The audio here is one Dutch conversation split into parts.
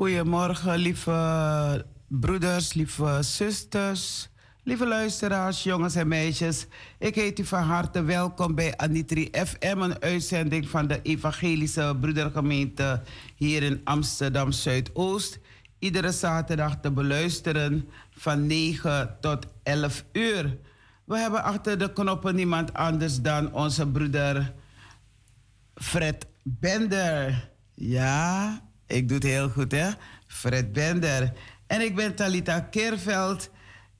Goedemorgen, lieve broeders, lieve zusters, lieve luisteraars, jongens en meisjes. Ik heet u van harte welkom bij Anitri FM, een uitzending van de Evangelische Broedergemeente hier in Amsterdam Zuidoost. Iedere zaterdag te beluisteren van 9 tot 11 uur. We hebben achter de knoppen niemand anders dan onze broeder Fred Bender. Ja, ik doe het heel goed, hè? Fred Bender. En ik ben Talita Keerveld.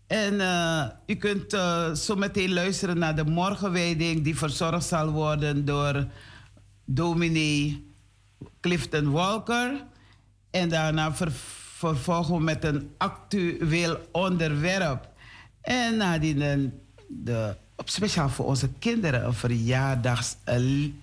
En eh, u kunt uh, zo meteen luisteren naar de morgenwijding... die verzorgd zal worden door dominee Clifton Walker. En daarna ver vervolgen we met een actueel onderwerp. En nadien de, op speciaal voor onze kinderen... een verjaardags... een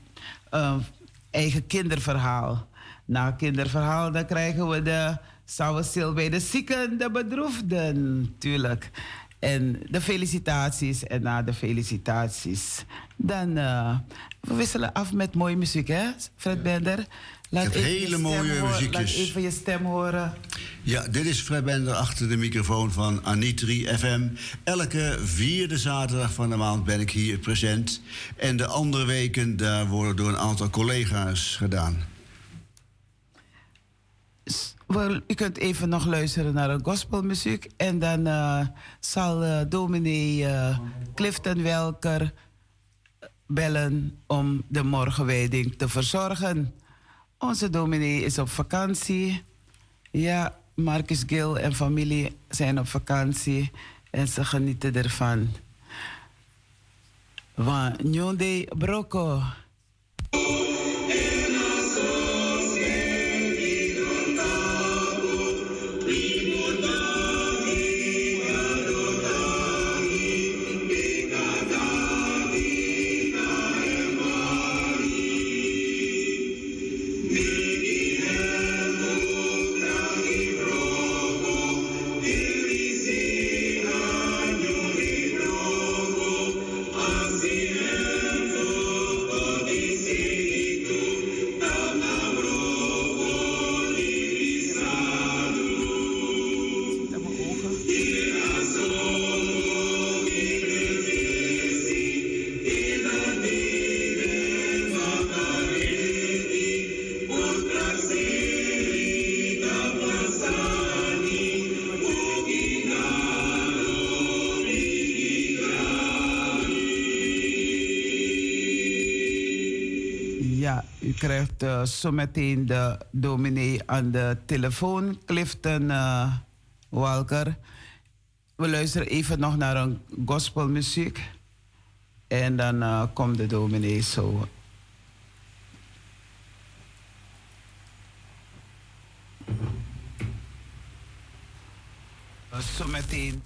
eigen kinderverhaal na kinderverhaal dan krijgen we de Sauersil bij de zieken, de bedroefden, natuurlijk. En de felicitaties. En na de felicitaties, dan uh, we wisselen af met mooie muziek, hè, Fred Bender? Laat even hele mooie muziekjes. Laat even je stem horen. Ja, dit is Fred Bender achter de microfoon van Anitri FM. Elke vierde zaterdag van de maand ben ik hier present. En de andere weken daar worden door een aantal collega's gedaan. Well, u kunt even nog luisteren naar een gospelmuziek. En dan uh, zal uh, dominee uh, Clifton Welker bellen om de morgenwijding te verzorgen. Onze dominee is op vakantie. Ja, Marcus Gil en familie zijn op vakantie. En ze genieten ervan. Van Nyonde Broko. Krijgt uh, zometeen de dominee aan de telefoon, Clifton uh, Walker. We luisteren even nog naar een gospelmuziek. En dan uh, komt de dominee zo. Zometeen.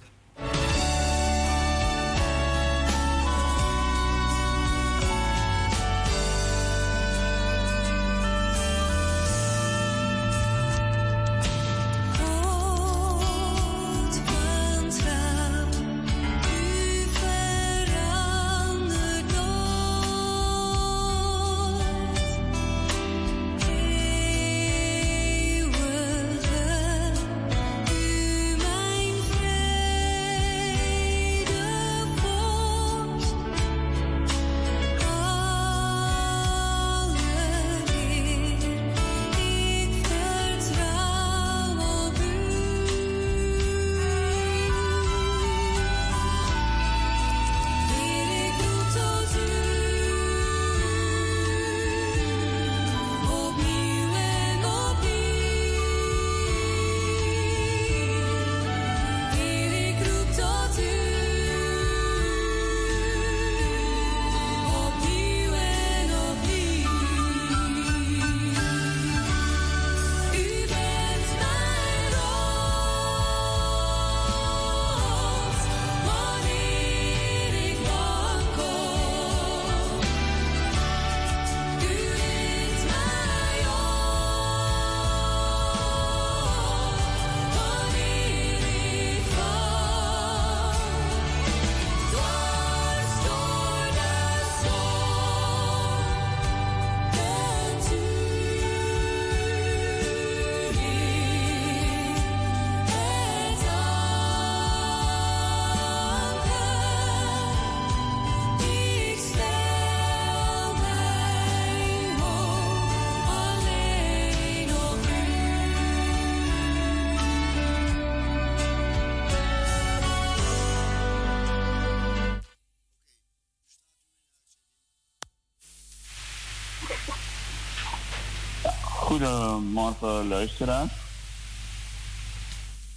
Goedemorgen luisteraars.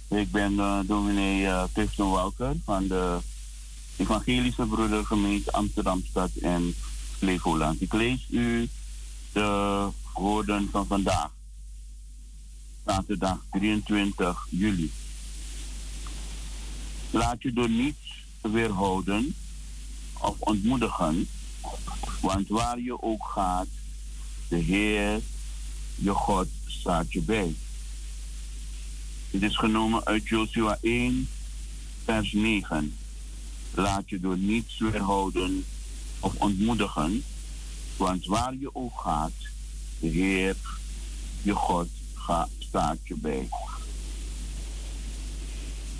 Ik ben uh, dominee uh, Walker van de Evangelische Broedergemeente Amsterdamstad en Flevoland. Ik lees u de woorden van vandaag, zaterdag 23 juli. Laat je door niets weerhouden of ontmoedigen, want waar je ook gaat, de Heer je God staat je bij. Het is genomen uit Joshua 1, vers 9. Laat je door niets weerhouden of ontmoedigen, want waar je ook gaat, de Heer, je God, staat je bij.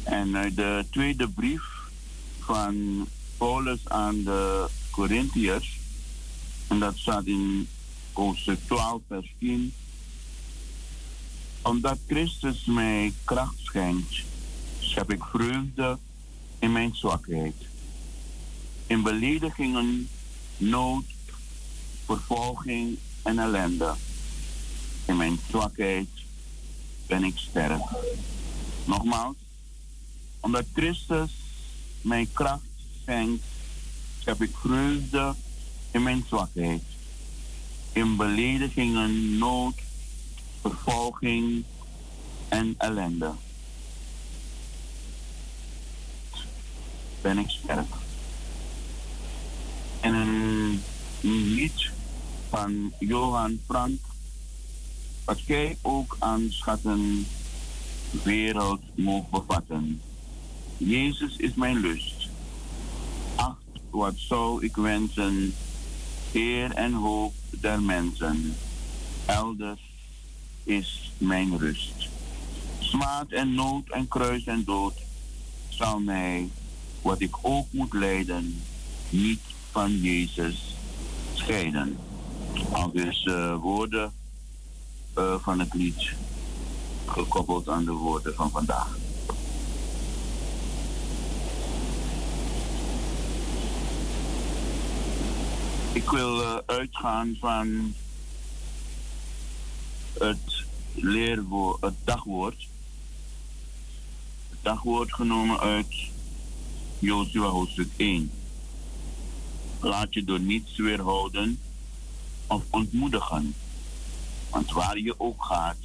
En de tweede brief van Paulus aan de Corinthiërs, en dat staat in hoofdstuk 12, vers 10 omdat Christus mij kracht schenkt, heb ik vreugde in mijn zwakheid. In beledigingen, nood, vervolging en ellende. In mijn zwakheid ben ik sterk. Nogmaals, omdat Christus mij kracht schenkt, heb ik vreugde in mijn zwakheid. In beledigingen, nood, vervolging en ellende. Ben ik sterk. En een lied van Johan Frank, wat jij ook aan schatten wereld mogen bevatten. Jezus is mijn lust. Ach, wat zou ik wensen, Heer en hoop der mensen. Elders is mijn rust. Smaad en nood en kruis en dood zal mij, wat ik ook moet lijden, niet van Jezus scheiden. Al dus woorden uh, van het lied gekoppeld aan de woorden van vandaag. Ik wil uh, uitgaan van het leerwoord, het dagwoord. Het dagwoord genomen uit Jozua hoofdstuk 1. Laat je door niets weerhouden of ontmoedigen. Want waar je ook gaat,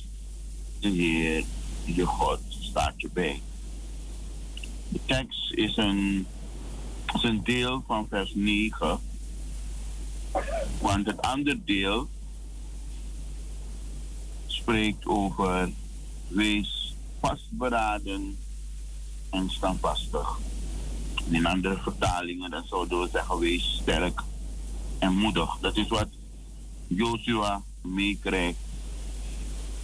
de Heer, je God, staat je bij. De tekst is een, is een deel van vers 9. Want het andere deel spreekt over wees vastberaden en standvastig. In andere vertalingen dan zouden we zeggen wees sterk en moedig. Dat is wat Joshua meekrijgt.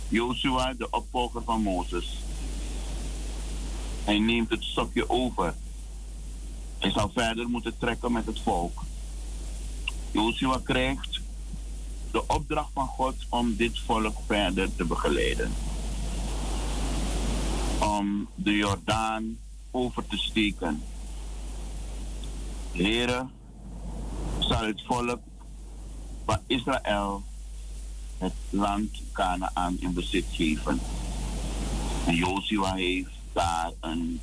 Joshua, de opvolger van Mozes. Hij neemt het stokje over. Hij zal verder moeten trekken met het volk. Joshua krijgt de opdracht van God om dit volk verder te begeleiden. Om de Jordaan over te steken. Heren, zal het volk van Israël het land Canaan in bezit geven. En Joshua heeft daar een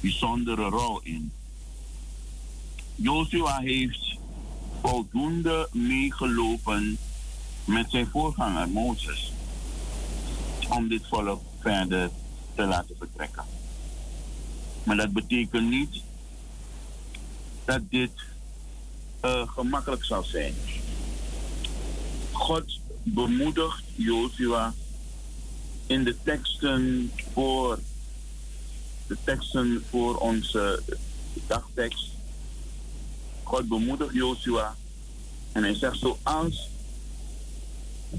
bijzondere rol in. Joshua heeft voldoende meegelopen met zijn voorganger Mozes om dit volk verder te laten vertrekken. Maar dat betekent niet dat dit uh, gemakkelijk zal zijn. God bemoedigt Joshua in de teksten voor de teksten voor onze dagtekst. God bemoedigt Joshua en hij zegt zoals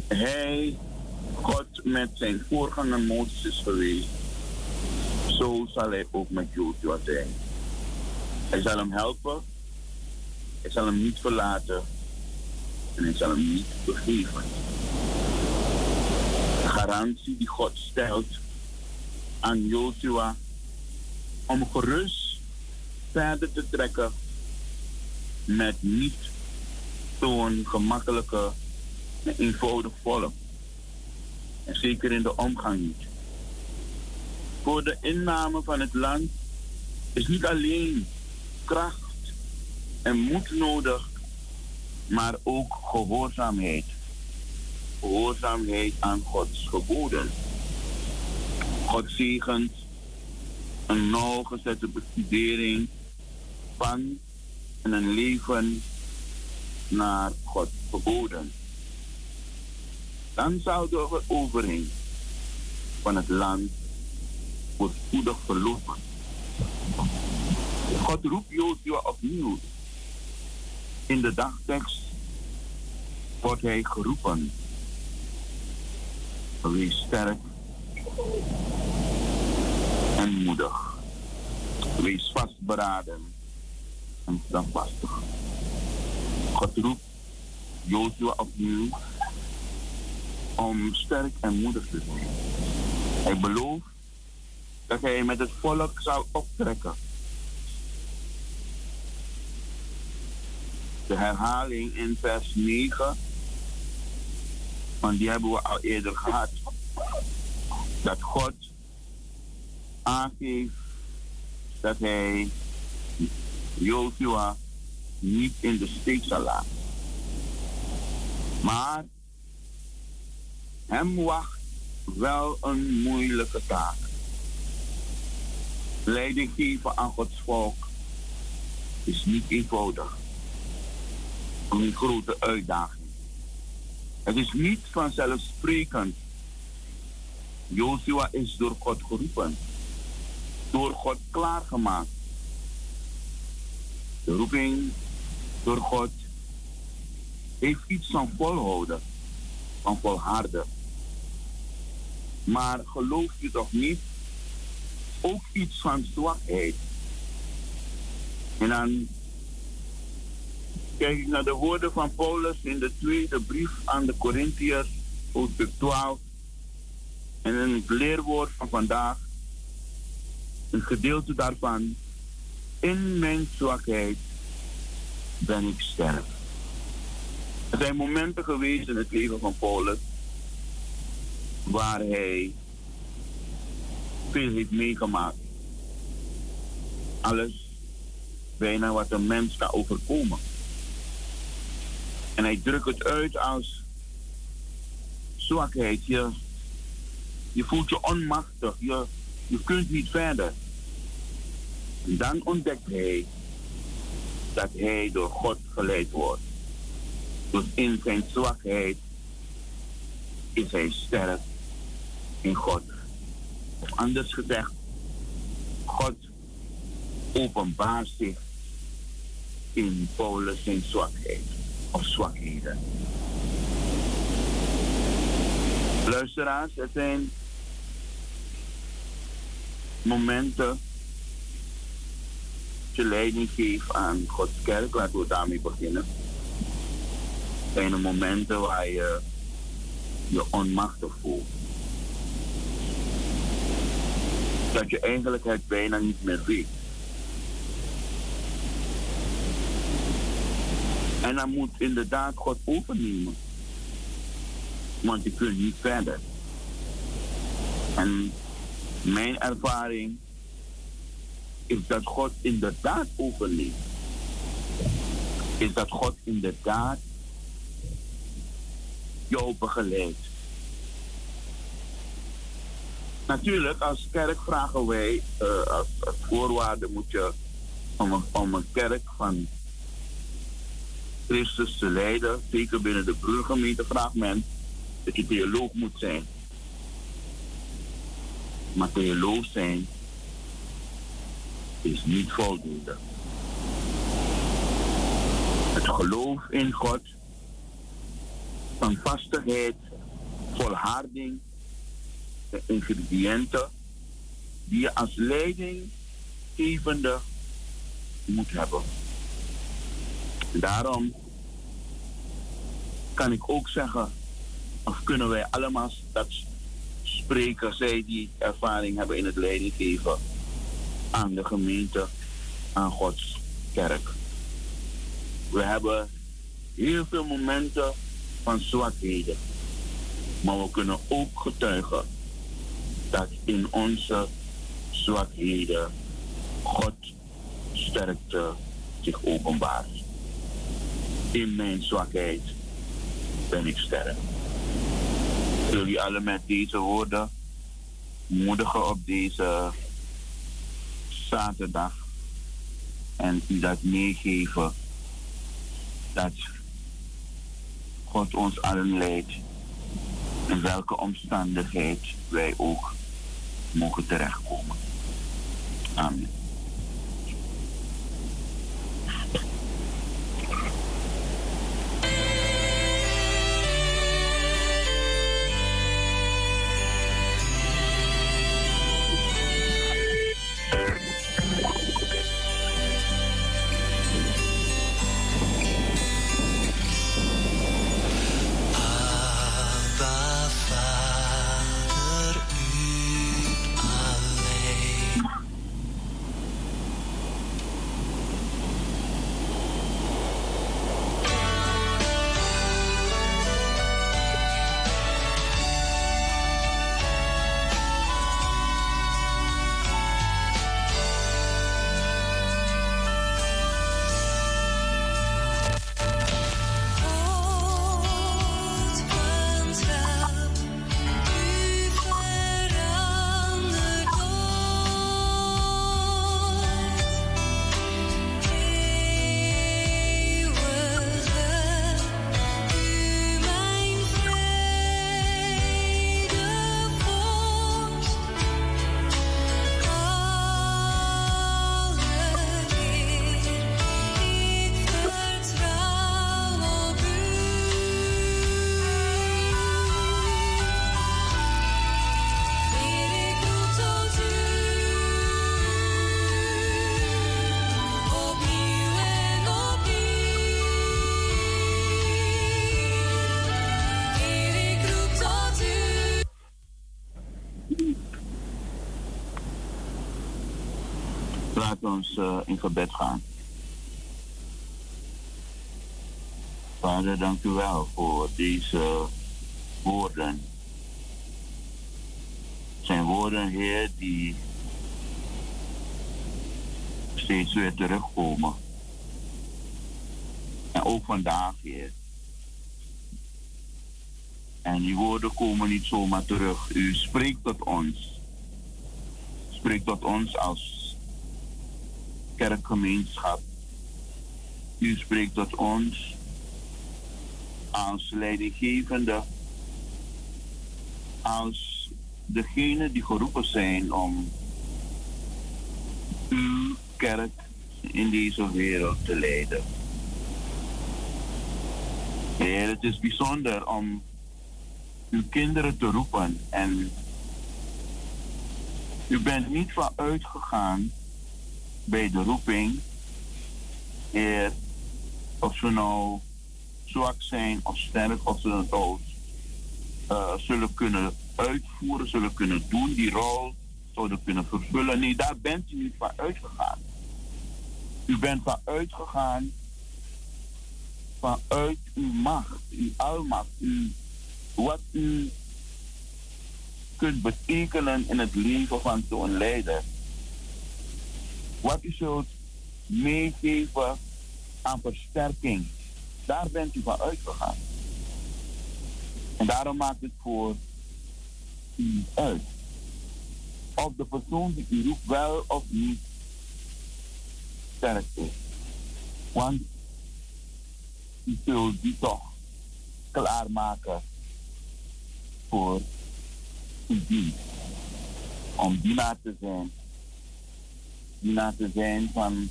hij God met zijn voorganger Mozes is geweest, zo zal hij ook met Joshua zijn. Hij zal hem helpen, hij zal hem niet verlaten en hij zal hem niet vergeven. De garantie die God stelt aan Joshua om gerust verder te trekken met niet zo'n gemakkelijke en eenvoudig volk. En zeker in de omgang niet. Voor de inname van het land is niet alleen kracht en moed nodig, maar ook gehoorzaamheid. Gehoorzaamheid aan Gods geboden. God zegent een nauwgezette bestudering van en een leven naar Gods geboden. Dan zou de verovering van het land voorspoedig verlopen. God roept Jozua opnieuw. In de dagtekst wordt hij geroepen. Wees sterk en moedig. Wees vastberaden en standvastig. God roept Joshua opnieuw om sterk en moedig te zijn. Hij belooft dat hij met het volk zal optrekken. De herhaling in vers 9, want die hebben we al eerder gehad. Dat God aangeeft dat hij Joshua niet in de steek zal laten. Maar hem wacht wel een moeilijke taak. Leiding geven aan Gods volk is niet eenvoudig. Een grote uitdaging. Het is niet vanzelfsprekend. Joshua is door God geroepen. Door God klaargemaakt. De roeping door God heeft iets van volhouden, van volharden. Maar geloof je toch niet? Ook iets van zwakheid. En dan kijk ik naar de woorden van Paulus in de tweede brief aan de Corinthiërs, hoofdstuk 12. En in het leerwoord van vandaag, een gedeelte daarvan. In mijn zwakheid ben ik sterk. Er zijn momenten geweest in het leven van Paulus waar hij veel heeft meegemaakt. Alles bijna wat een mens kan overkomen. En hij drukt het uit als zwakheid. Je, voelt je onmachtig. Je, je kunt niet verder. En dan ontdekt hij dat hij door God geleid wordt. Dus in zijn zwakheid is hij sterk in God. Of anders gezegd, God openbaart zich in Paulus zijn zwakheid of zwakheden. Luisteraars, er zijn momenten dat je leiding geeft aan Gods kerk. Laten we daarmee beginnen. Er zijn momenten waar je je onmachtig voelt. Dat je eigenlijk het bijna niet meer weet. En dan moet inderdaad God overnemen. Want je kunt niet verder. En mijn ervaring is dat God inderdaad overneemt. Is dat God inderdaad jou begeleidt. Natuurlijk, als kerk vragen wij, uh, als, voorwaarde moet je, om een, kerk van Christus te leiden, zeker binnen de broergemeente, vraagt men dat je theoloog moet zijn. Maar theoloog zijn is niet voldoende. Het geloof in God, van vastigheid, volharding, ingrediënten die je als leidinggevende moet hebben. Daarom kan ik ook zeggen, of kunnen wij allemaal dat spreken, zij die ervaring hebben in het leidinggeven aan de gemeente, aan Gods kerk. We hebben heel veel momenten van zwakheden, maar we kunnen ook getuigen dat in onze zwakheden God sterkte zich openbaart. In mijn zwakheid ben ik sterk. Jullie alle met deze woorden moedigen op deze zaterdag en u dat meegeven dat God ons allen leidt in welke omstandigheid wij ook mogen terechtkomen. Amen. Vader, dank u wel voor deze woorden voor een Heer die steeds weer terugkomen. En ook vandaag, Heer. En die woorden komen niet zomaar terug. U spreekt tot ons. Spreekt tot ons als kerkgemeenschap. U spreekt tot ons als leidinggevende, als degene die geroepen zijn om uw kerk in deze wereld te leiden. Heer, het is bijzonder om uw kinderen te roepen en u bent niet van uitgegaan bij de roeping, Heer, of ze nou zwak zijn of sterk, of ze het ook uh, zullen kunnen uitvoeren, zullen kunnen doen, die rol zouden kunnen vervullen. Nee, daar bent u niet van uitgegaan. U bent van uitgegaan vanuit uw macht, uw almacht, uw, wat u kunt betekenen in het leven van zo'n leider. Wat u zult meegeven aan versterking. Daar bent u van uitgegaan. En daarom maakt het voor u uit. Of de persoon die u roept wel of niet sterk is. Want u zult die toch klaarmaken voor uw dienst. Om dienaar te zijn. Dienaar te zijn van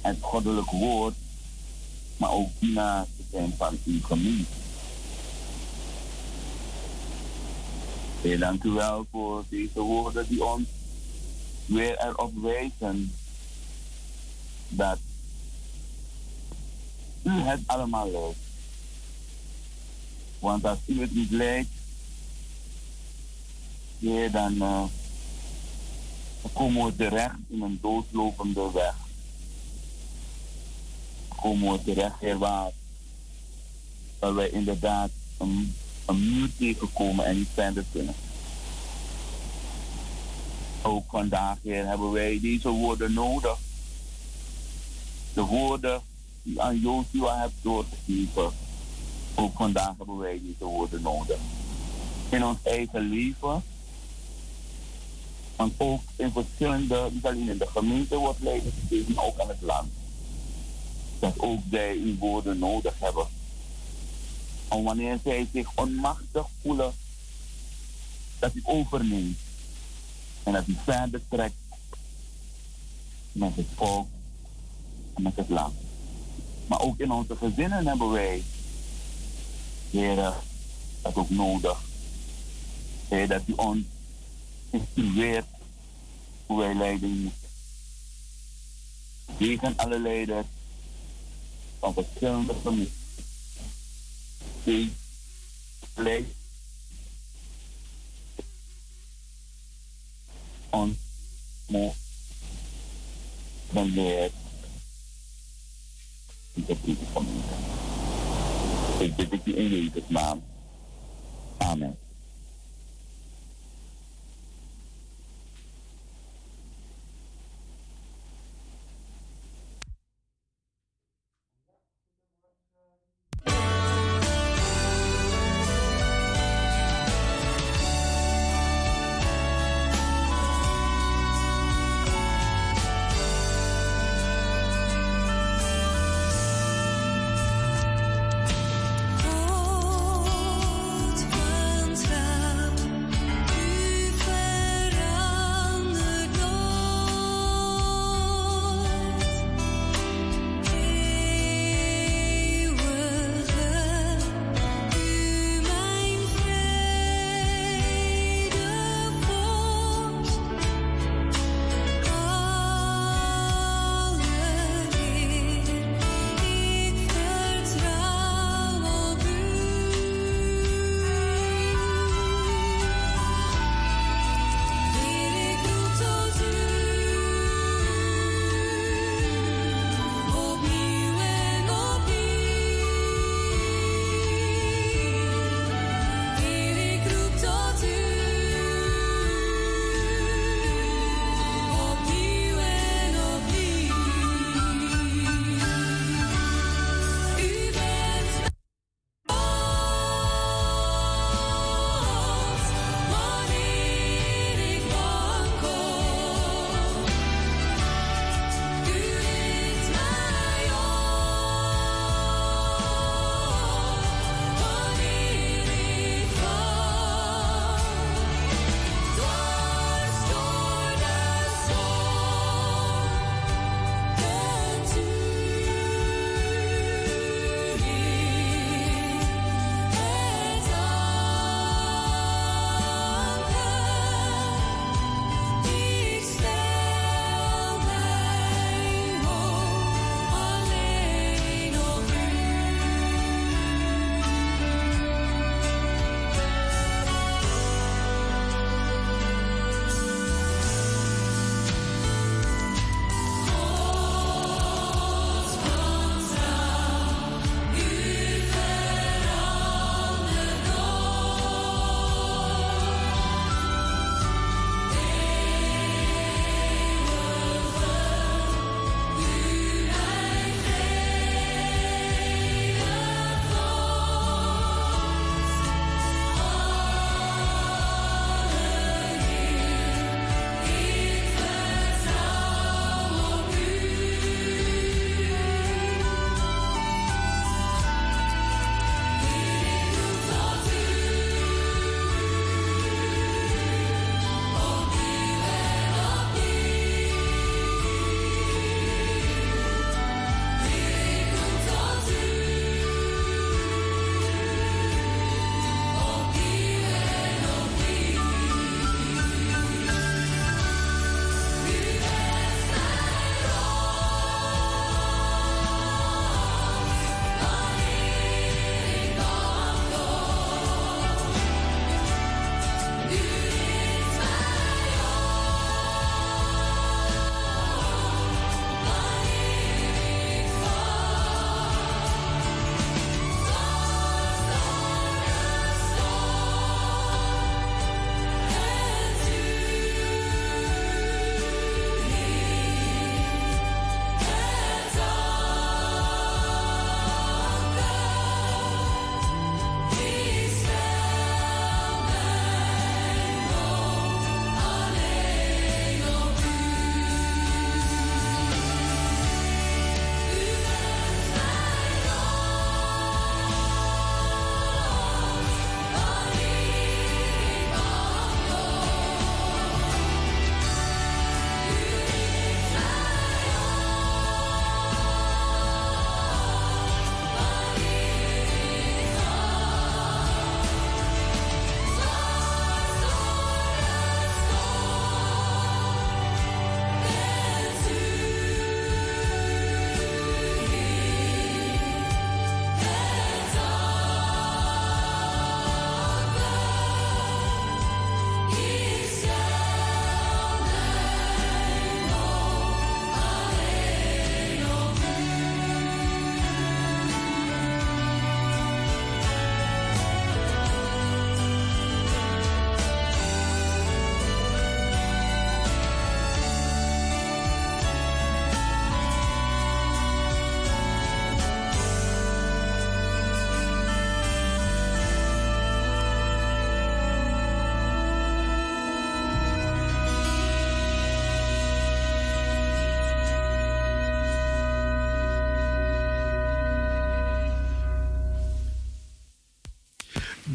het goddelijk woord, maar ook dienaar te zijn van uw gemeente. Heel dank u wel voor deze woorden die ons weer erop wijzen dat u het allemaal leidt. Want als u het niet leidt, dan uh, komen we terecht in een doodlopende weg. We terecht waar, waar wij inderdaad een, een muur tegenkomen en niet verder kunnen. Ook vandaag hier hebben wij deze woorden nodig. De woorden die aan Joshua hebt doorgegeven. Ook vandaag hebben wij deze woorden nodig. In ons eigen leven. Want ook in verschillende, niet alleen in de gemeente wordt leiding gegeven, ook aan het land. Dat ook zij uw woorden nodig hebben. En wanneer zij zich onmachtig voelen, dat u overneemt. En dat u verder trekt met het volk en met het land. Maar ook in onze gezinnen hebben wij, heren, dat ook nodig. Heer, dat u ons instrueert hoe wij leiding moeten. Tegen alle leiders van verschillende families. Die leidt ons moet leert ik bid het in Jezus' naam. Amen.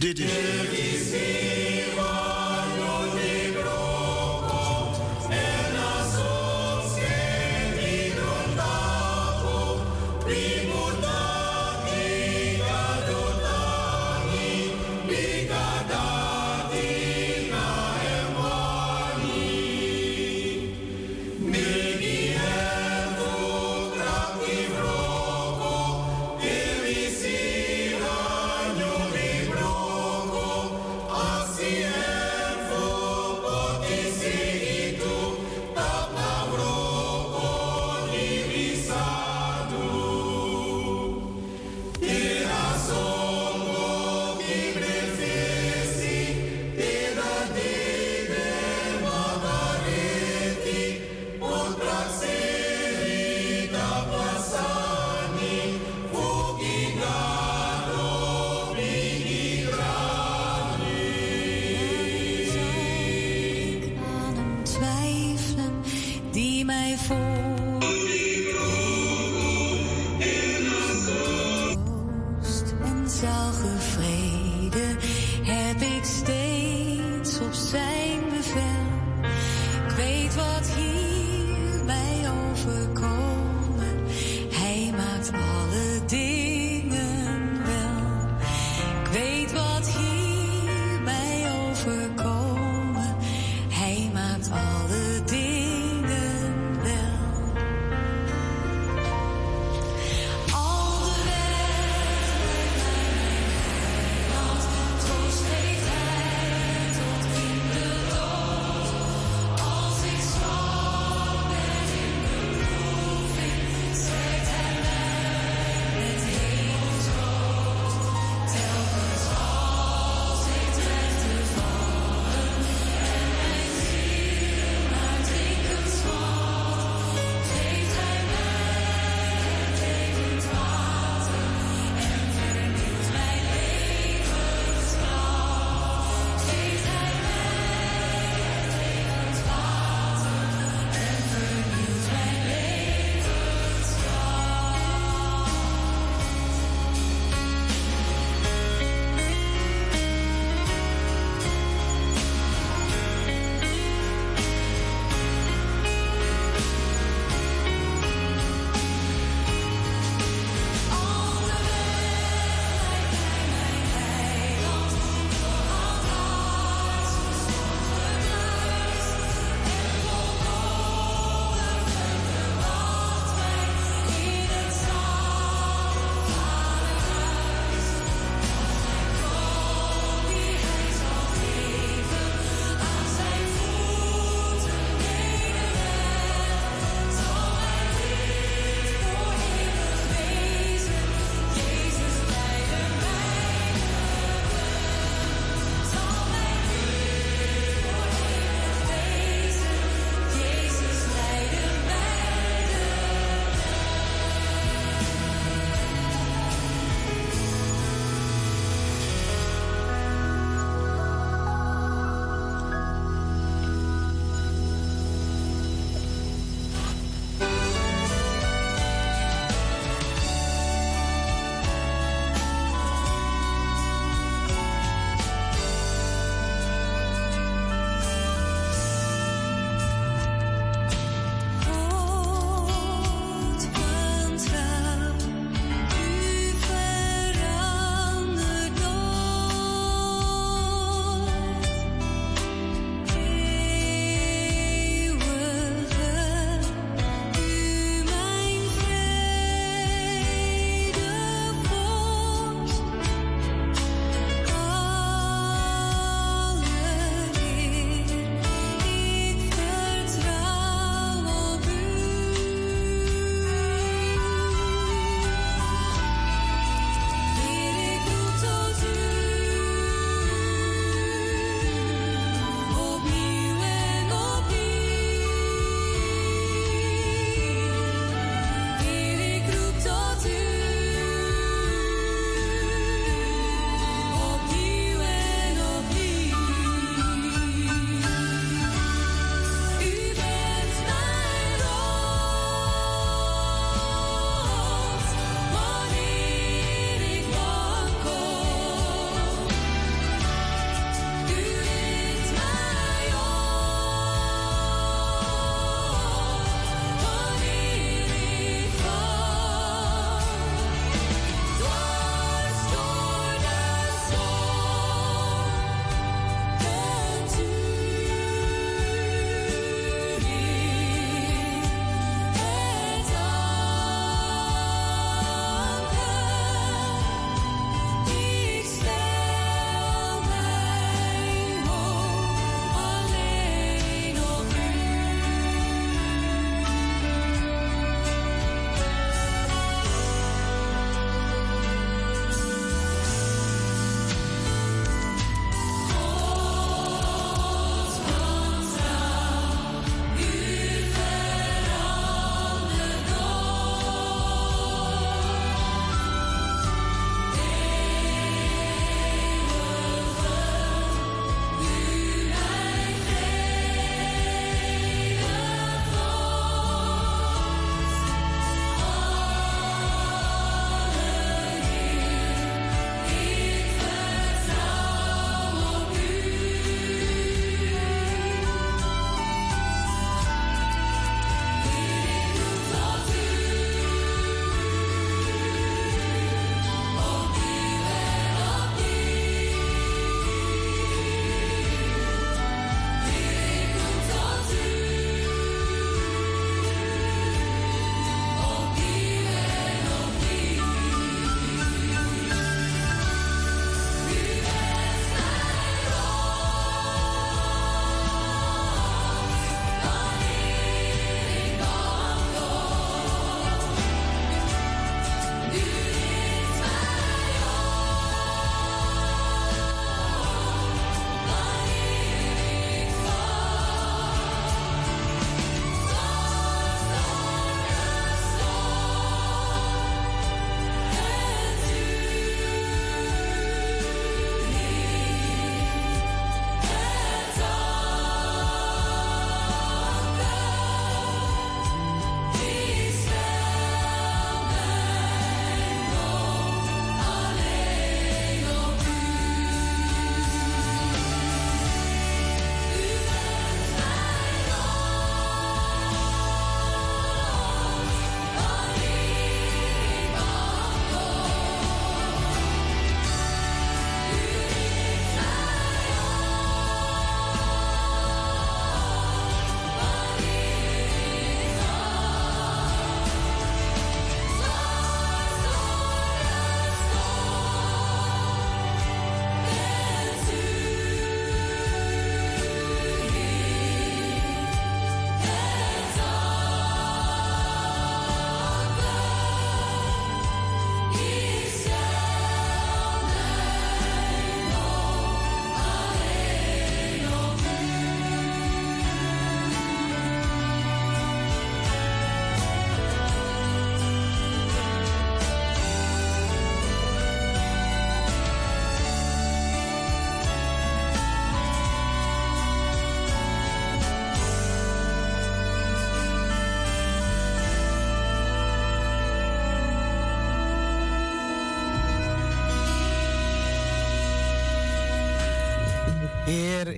Dit is...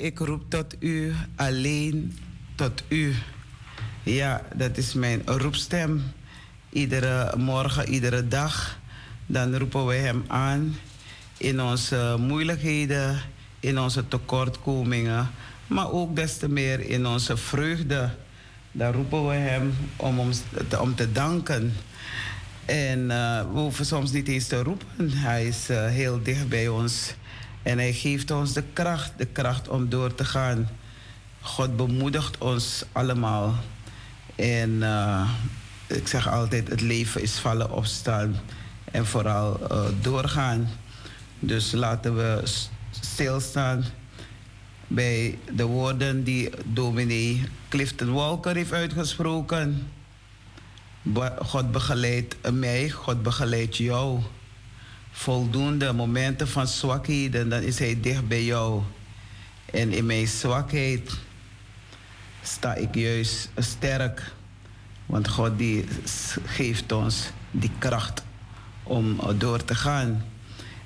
ik roep tot u, alleen tot u. Ja, dat is mijn roepstem. Iedere morgen, iedere dag, dan roepen we Hem aan in onze moeilijkheden, in onze tekortkomingen, maar ook des te meer in onze vreugde. Dan roepen we Hem om, ons, om te danken. En uh, we hoeven soms niet eens te roepen. Hij is uh, heel dicht bij ons. En hij geeft ons de kracht, de kracht om door te gaan. God bemoedigt ons allemaal. En uh, ik zeg altijd, het leven is vallen, opstaan en vooral doorgaan. Dus laten we stilstaan bij de woorden die dominee Clifton Walker heeft uitgesproken. God begeleidt mij, God begeleidt jou. Voldoende momenten van zwakheden, dan is Hij dicht bij jou. En in mijn zwakheid sta ik juist sterk. Want God die geeft ons die kracht om door te gaan.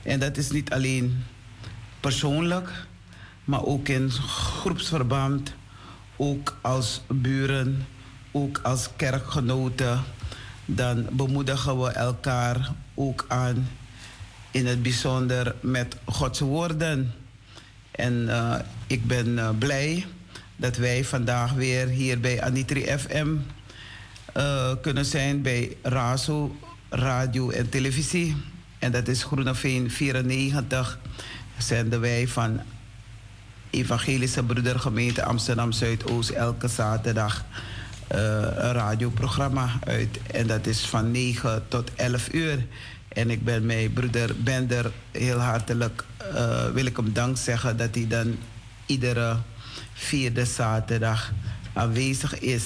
En dat is niet alleen persoonlijk, maar ook in groepsverband, ook als buren, ook als kerkgenoten. Dan bemoedigen we elkaar ook aan, in het bijzonder met Gods woorden. En uh, ik ben uh, blij dat wij vandaag weer hier bij Anitri FM uh, kunnen zijn bij RASO, radio en televisie. En dat is Groeneveen 94. Zenden wij van Evangelische Broedergemeente Amsterdam Zuidoost elke zaterdag een radioprogramma uit. En dat is van 9 tot 11 uur. En ik ben mijn broeder Bender heel hartelijk, uh, wil ik hem dank zeggen dat hij dan iedere vierde zaterdag aanwezig is.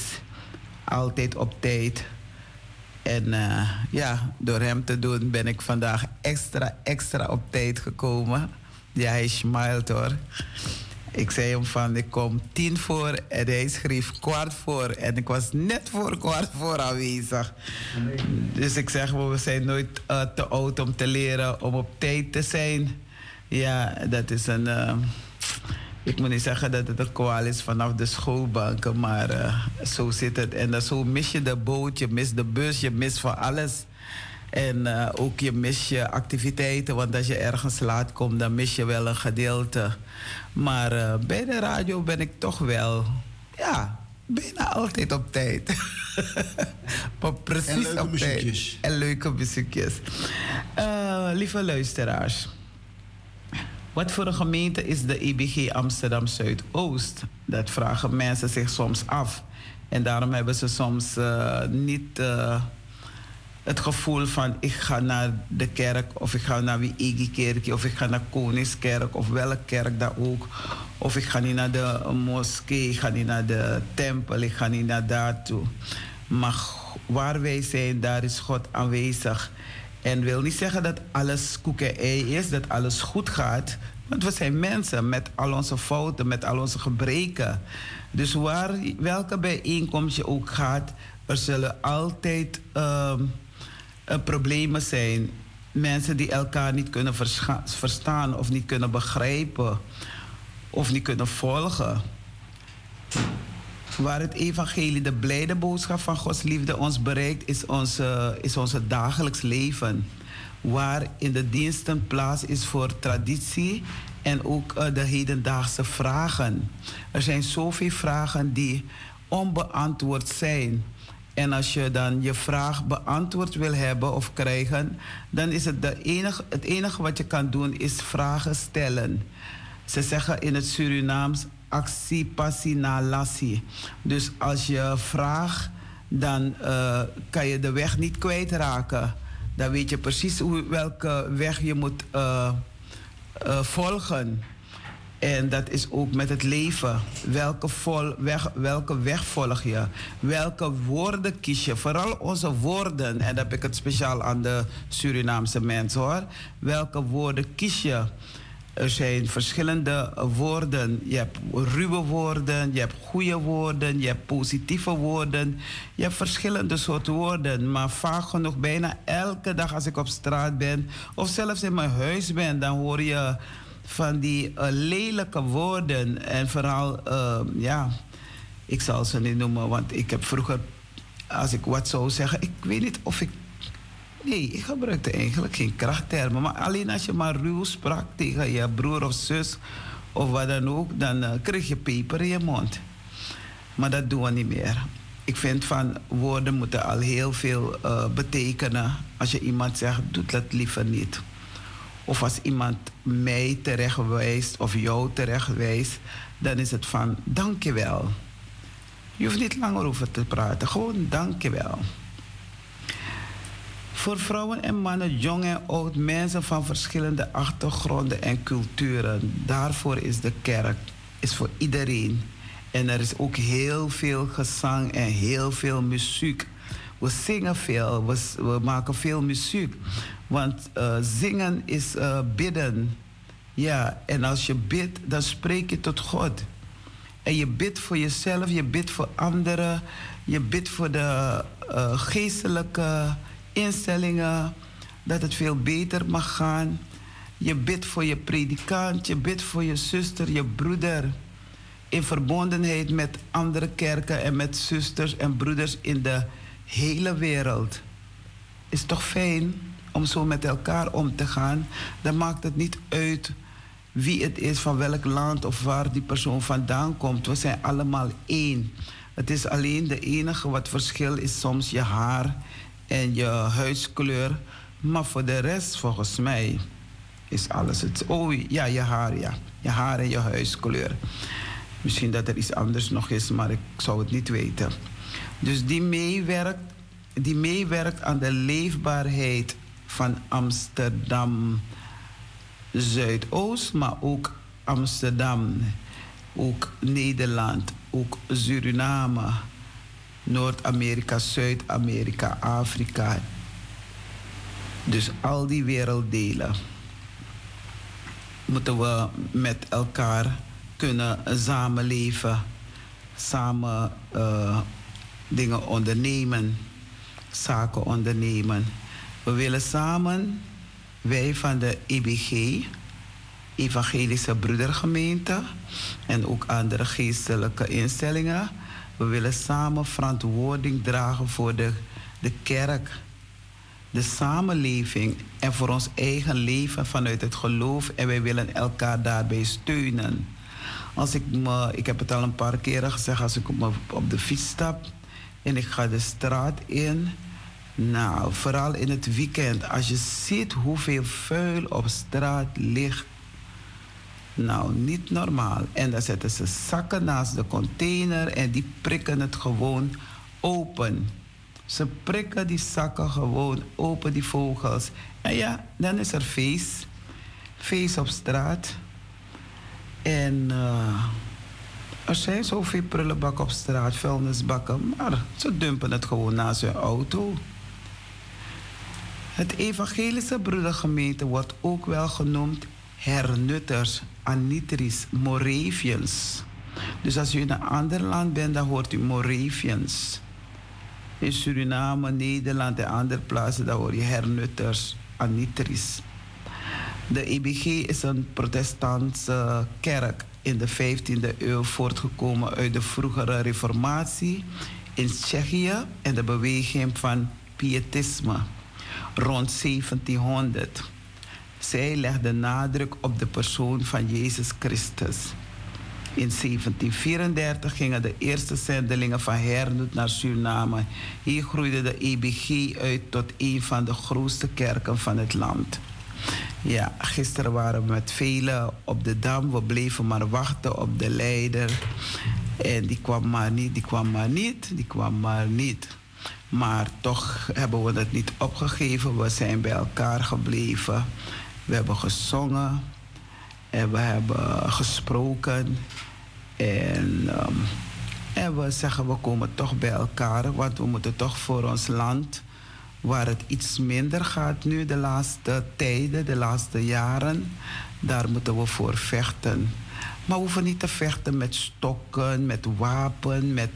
Altijd op tijd. En uh, ja, door hem te doen ben ik vandaag extra, extra op tijd gekomen. Ja, hij smilt hoor. Ik zei hem van, ik kom tien voor en hij schreef kwart voor. En ik was net voor kwart voor aanwezig. Dus ik zeg, we zijn nooit uh, te oud om te leren om op tijd te zijn. Ja, dat is een... Uh, ik moet niet zeggen dat het een kwaal is vanaf de schoolbanken, maar uh, zo zit het. En dan zo mis je de boot, je mist de bus, je mist van alles. En uh, ook je mis je activiteiten, want als je ergens laat komt, dan mis je wel een gedeelte. Maar uh, bij de radio ben ik toch wel, ja, bijna altijd op tijd. maar precies en op tijd. En leuke muziekjes. Uh, lieve luisteraars. Wat voor een gemeente is de IBG Amsterdam Zuidoost? Dat vragen mensen zich soms af. En daarom hebben ze soms uh, niet uh, het gevoel van ik ga naar de kerk of ik ga naar wie kerk of ik ga naar Koningskerk of welke kerk dan ook. Of ik ga niet naar de moskee, ik ga niet naar de tempel, ik ga niet naar daartoe. Maar waar wij zijn, daar is God aanwezig. En wil niet zeggen dat alles koek en ei is, dat alles goed gaat. Want we zijn mensen met al onze fouten, met al onze gebreken. Dus waar, welke bijeenkomst je ook gaat, er zullen altijd uh, problemen zijn. Mensen die elkaar niet kunnen verstaan of niet kunnen begrijpen of niet kunnen volgen. Waar het evangelie, de blijde boodschap van Gods liefde ons bereikt, is onze, is onze dagelijks leven. Waar in de diensten plaats is voor traditie en ook uh, de hedendaagse vragen. Er zijn zoveel vragen die onbeantwoord zijn. En als je dan je vraag beantwoord wil hebben of krijgen, dan is het de enige, het enige wat je kan doen is vragen stellen. Ze zeggen in het Surinaams actie, passie, nalassie. Dus als je vraagt, dan uh, kan je de weg niet kwijtraken. Dan weet je precies hoe, welke weg je moet uh, uh, volgen. En dat is ook met het leven. Welke, vol, weg, welke weg volg je? Welke woorden kies je? Vooral onze woorden. En dan heb ik het speciaal aan de Surinaamse mensen hoor. Welke woorden kies je? Er zijn verschillende woorden. Je hebt ruwe woorden, je hebt goede woorden, je hebt positieve woorden. Je hebt verschillende soorten woorden. Maar vaak genoeg, bijna elke dag als ik op straat ben of zelfs in mijn huis ben, dan hoor je van die eh, lelijke woorden. En vooral, ehm, ja, ik zal ze niet noemen, want ik heb vroeger, als ik wat zou zeggen, ik weet niet of ik. Nee, ik gebruikte eigenlijk geen krachttermen. Maar alleen als je maar ruw sprak tegen je broer of zus of wat dan ook, dan uh, kreeg je peper in je mond. Maar dat doen we niet meer. Ik vind van woorden moeten al heel veel uh, betekenen. Als je iemand zegt, doe dat liever niet. Of als iemand mij terechtwijst of jou terechtwijst, dan is het van dankjewel. Je hoeft niet langer over te praten, gewoon dankjewel. Voor vrouwen en mannen, jong en oud, mensen van verschillende achtergronden en culturen. Daarvoor is de kerk, is voor iedereen. En er is ook heel veel gezang en heel veel muziek. We zingen veel, we maken veel muziek. Want uh, zingen is uh, bidden. Ja, en als je bidt, dan spreek je tot God. En je bidt voor jezelf, je bidt voor anderen, je bidt voor de uh, geestelijke instellingen, dat het veel beter mag gaan. Je bidt voor je predikant, je bidt voor je zuster, je broeder. In verbondenheid met andere kerken en met zusters en broeders in de hele wereld. Is toch fijn om zo met elkaar om te gaan? Dan maakt het niet uit wie het is, van welk land of waar die persoon vandaan komt. We zijn allemaal één. Het is alleen de enige wat verschil is soms je haar en je huidskleur. Maar voor de rest, volgens mij, is alles het. Oh ja, je haar, ja. Je haar en je huidskleur. Misschien dat er iets anders nog is, maar ik zou het niet weten. Dus die meewerkt, die meewerkt aan de leefbaarheid van Amsterdam Zuidoost, maar ook Amsterdam, ook Nederland, ook Suriname, Noord-Amerika, Zuid-Amerika, Afrika. Dus al die werelddelen moeten we met elkaar kunnen samenleven, samen uh, dingen ondernemen, zaken ondernemen. We willen samen, wij van de EBG, Evangelische Broedergemeente en ook andere geestelijke instellingen, we willen samen verantwoording dragen voor de, de kerk, de samenleving en voor ons eigen leven vanuit het geloof. En wij willen elkaar daarbij steunen. Als ik, me, ik heb het al een paar keren gezegd, als ik op, op de fiets stap en ik ga de straat in. Nou, vooral in het weekend, als je ziet hoeveel vuil op straat ligt. Nou, niet normaal. En dan zetten ze zakken naast de container en die prikken het gewoon open. Ze prikken die zakken gewoon open, die vogels. En ja, dan is er feest. Feest op straat. En uh, er zijn zoveel prullenbakken op straat, vuilnisbakken, maar ze dumpen het gewoon naast hun auto. Het evangelische broedergemeente wordt ook wel genoemd hernutters, anitris, Moravians. Dus als u in een ander land bent, dan hoort u Moravians. In Suriname, Nederland en andere plaatsen, dan hoor je hernutters, anitris. De EBG is een protestantse kerk in de 15e eeuw voortgekomen uit de vroegere reformatie in Tsjechië en de beweging van pietisme rond 1700. Zij legde nadruk op de persoon van Jezus Christus. In 1734 gingen de eerste zendelingen van Hernoet naar Suriname. Hier groeide de EBG uit tot een van de grootste kerken van het land. Ja, gisteren waren we met velen op de dam. We bleven maar wachten op de leider. En die kwam maar niet, die kwam maar niet, die kwam maar niet. Maar toch hebben we het niet opgegeven. We zijn bij elkaar gebleven. We hebben gezongen. En we hebben gesproken. En, um, en we zeggen, we komen toch bij elkaar. Want we moeten toch voor ons land waar het iets minder gaat nu de laatste tijden, de laatste jaren, daar moeten we voor vechten. Maar we hoeven niet te vechten met stokken, met wapen, met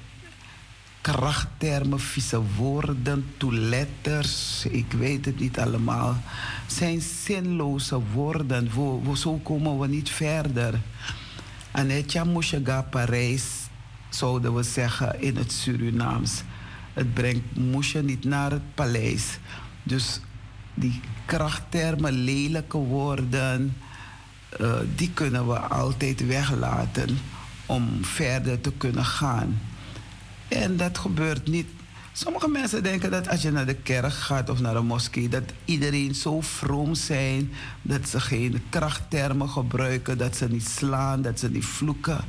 krachttermen, vieze woorden, toeletters, ik weet het niet allemaal, zijn zinloze woorden. Wo, zo komen we niet verder. Anetja Mushaga Parijs, zouden we zeggen in het Surinaams. Het brengt Moesje niet naar het paleis. Dus die krachttermen, lelijke woorden, uh, die kunnen we altijd weglaten om verder te kunnen gaan. En dat gebeurt niet. Sommige mensen denken dat als je naar de kerk gaat of naar een moskee, dat iedereen zo vroom zijn, dat ze geen krachttermen gebruiken, dat ze niet slaan, dat ze niet vloeken.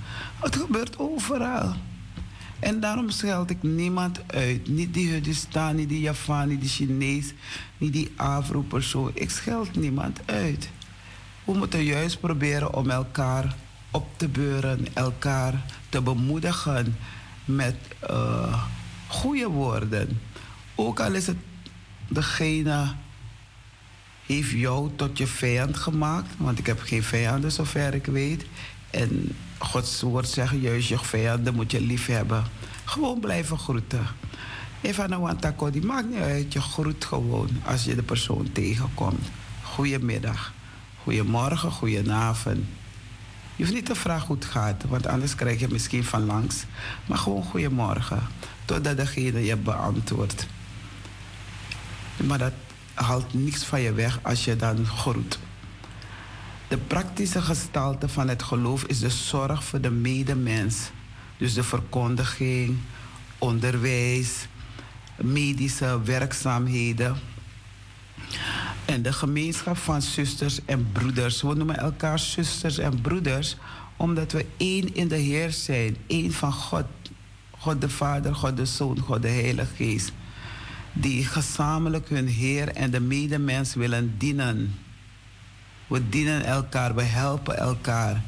Het gebeurt overal. En daarom scheld ik niemand uit. Niet die Hudistan, niet die Javaan, niet die Chinees, niet die Afro-persoon. Ik scheld niemand uit. We moeten juist proberen om elkaar op te beuren, elkaar te bemoedigen met uh, goede woorden. Ook al is het degene heeft jou tot je vijand gemaakt, want ik heb geen vijanden zover ik weet. En Gods woord zegt juist, je vijanden moet je lief hebben. Gewoon blijven groeten. Even een wantako, die maakt niet uit. Je groet gewoon als je de persoon tegenkomt. Goedemiddag, goedemorgen, goedenavond. Je hoeft niet te vragen hoe het gaat, want anders krijg je misschien van langs. Maar gewoon goedemorgen, totdat degene je beantwoordt. Maar dat haalt niets van je weg als je dan groet. De praktische gestalte van het geloof is de zorg voor de medemens. Dus de verkondiging, onderwijs, medische werkzaamheden. En de gemeenschap van zusters en broeders. We noemen elkaar zusters en broeders omdat we één in de Heer zijn. één van God. God de Vader, God de Zoon, God de Heilige Geest. Die gezamenlijk hun Heer en de medemens willen dienen. We dienen elkaar, we helpen elkaar.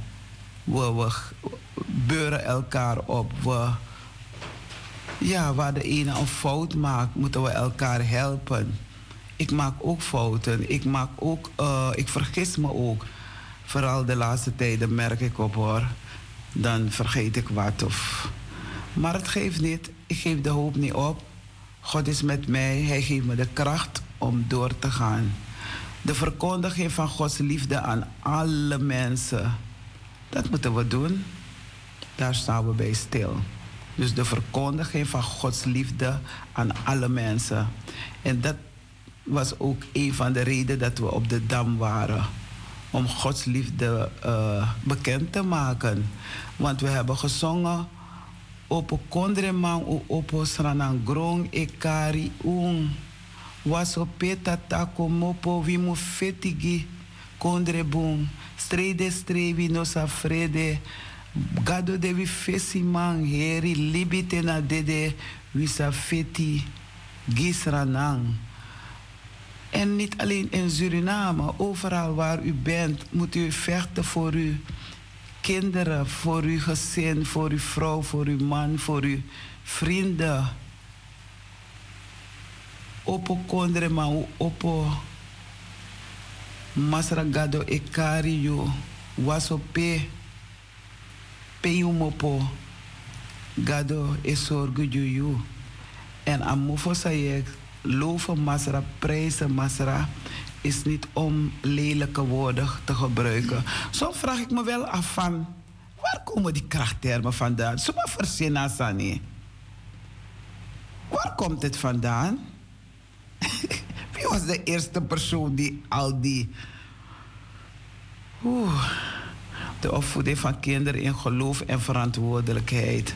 We, beuren elkaar op. We, ja, waar de ene een fout maakt, moeten we elkaar helpen. Ik maak ook fouten. Ik, maak ook, uh, ik vergis me ook. Vooral de laatste tijden merk ik op hoor. Dan vergeet ik wat. Of... Maar het geeft niet. Ik geef de hoop niet op. God is met mij. Hij geeft me de kracht om door te gaan. De verkondiging van Gods liefde aan alle mensen. Dat moeten we doen. Daar staan we bij stil. Dus de verkondiging van Gods liefde aan alle mensen. En dat was ook een van de redenen dat we op de dam waren. Om Gods liefde uh, bekend te maken. Want we hebben gezongen. Opo kondreman opo sranang grong ekari un. Was peta tako mopo wimu fetigi kondrebun. Strede strevi nosa frede. Gado de vi fesi man heri libite na dede wisa feti gisranang. En niet alleen in Suriname, overal waar u bent, moet u vechten voor uw kinderen, voor uw gezin, voor uw vrouw, voor uw man, voor uw vrienden. Opo kondre ma opo masragado ekari yo. Waso pe pe mopo gado esorgu ju en amofo sayek loven masra, prijzen masra, is niet om lelijke woorden te gebruiken. Zo vraag ik me wel af van, waar komen die krachttermen vandaan? Zo maar verzinnen, Sani. Waar komt het vandaan? Wie was de eerste persoon die al die... Oeh, de opvoeding van kinderen in geloof en verantwoordelijkheid...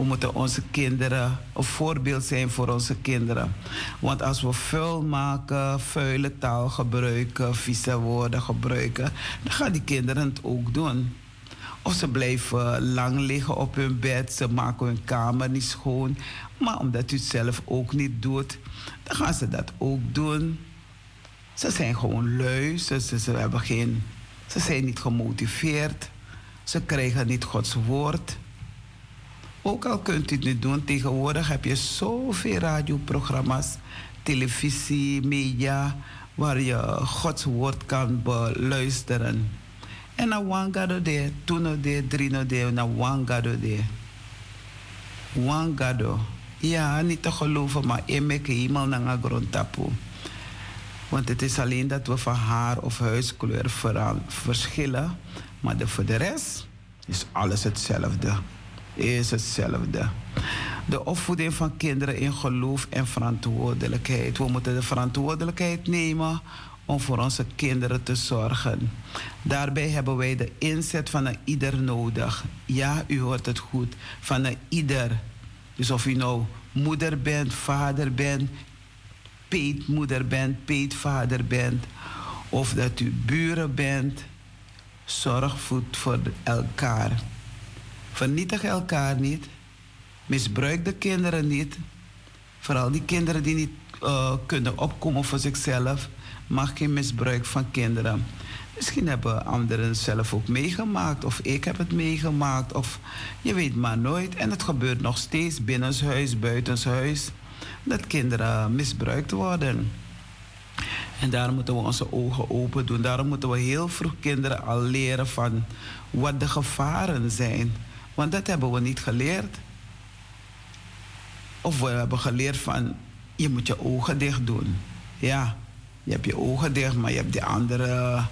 We moeten onze kinderen een voorbeeld zijn voor onze kinderen. Want als we vuil maken, vuile taal gebruiken, vieze woorden gebruiken, dan gaan die kinderen het ook doen. Of ze blijven lang liggen op hun bed, ze maken hun kamer niet schoon. Maar omdat u het zelf ook niet doet, dan gaan ze dat ook doen. Ze zijn gewoon lui, ze, ze, ze, hebben geen, ze zijn niet gemotiveerd. Ze krijgen niet Gods woord. Ook al kunt u het niet doen, tegenwoordig heb je zoveel radioprogramma's, televisie, media, waar je Gods woord kan beluisteren. En na wangado de, tuno de, drino de, na wangado de. Wangado. Ja, niet te geloven, maar mijn hemel naar grondtapu. Want het is alleen dat we van haar of huiskleur verschillen. Maar de, voor de rest is alles hetzelfde. Is hetzelfde. De opvoeding van kinderen in geloof en verantwoordelijkheid. We moeten de verantwoordelijkheid nemen om voor onze kinderen te zorgen. Daarbij hebben wij de inzet van een ieder nodig. Ja, u hoort het goed. Van een ieder. Dus of u nou moeder bent, vader bent, peetmoeder bent, peetvader bent, of dat u buren bent, zorg voor elkaar. Vernietig elkaar niet. Misbruik de kinderen niet. Vooral die kinderen die niet uh, kunnen opkomen voor zichzelf. Mag geen misbruik van kinderen. Misschien hebben anderen zelf ook meegemaakt, of ik heb het meegemaakt, of je weet maar nooit. En het gebeurt nog steeds binnenshuis, buitenshuis, dat kinderen misbruikt worden. En daarom moeten we onze ogen open doen. Daarom moeten we heel vroeg kinderen al leren van wat de gevaren zijn. Want dat hebben we niet geleerd. Of we hebben geleerd van je moet je ogen dicht doen. Ja, je hebt je ogen dicht, maar je hebt die andere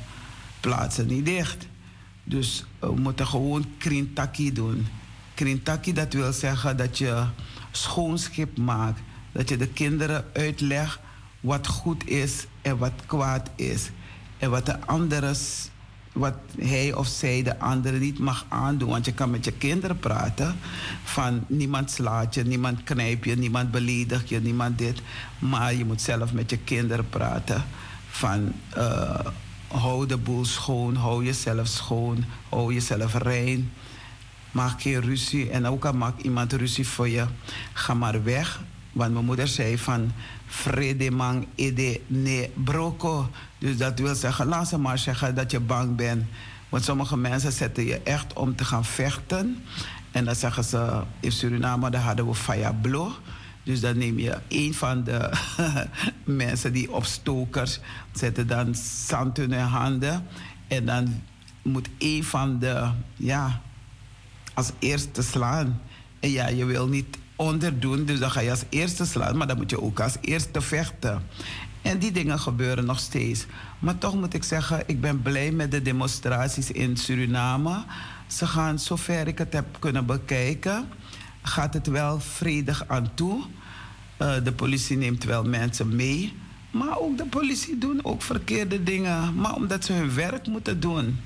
plaatsen niet dicht. Dus we moeten gewoon krintaki doen. Krintaki, dat wil zeggen dat je schoonschip maakt. Dat je de kinderen uitlegt wat goed is en wat kwaad is. En wat de anderen, wat hij of zij de anderen niet mag aandoen. Want je kan met je kinderen praten van niemand slaat je, niemand knijpt je, niemand beledigt je, niemand dit. Maar je moet zelf met je kinderen praten van... Uh, hou de boel schoon, hou jezelf schoon, hou jezelf rein. Maak geen ruzie en ook al maakt iemand ruzie voor je, ga maar weg. Want mijn moeder zei van man ede ne broko. Dus dat wil zeggen, laat ze maar zeggen dat je bang bent. Want sommige mensen zetten je echt om te gaan vechten. En dan zeggen ze, in Suriname daar hadden we faya blo. Dus dan neem je een van de mensen die opstokers zetten dan zand in hun handen. En dan moet een van de, ja, als eerste slaan. En ja, je wil niet onderdoen, dus dan ga je als eerste slaan, maar dan moet je ook als eerste vechten. En die dingen gebeuren nog steeds. Maar toch moet ik zeggen, ik ben blij met de demonstraties in Suriname. Ze gaan, zover ik het heb kunnen bekijken, gaat het wel vredig aan toe. Uh, de politie neemt wel mensen mee. Maar ook de politie doen ook verkeerde dingen. Maar omdat ze hun werk moeten doen.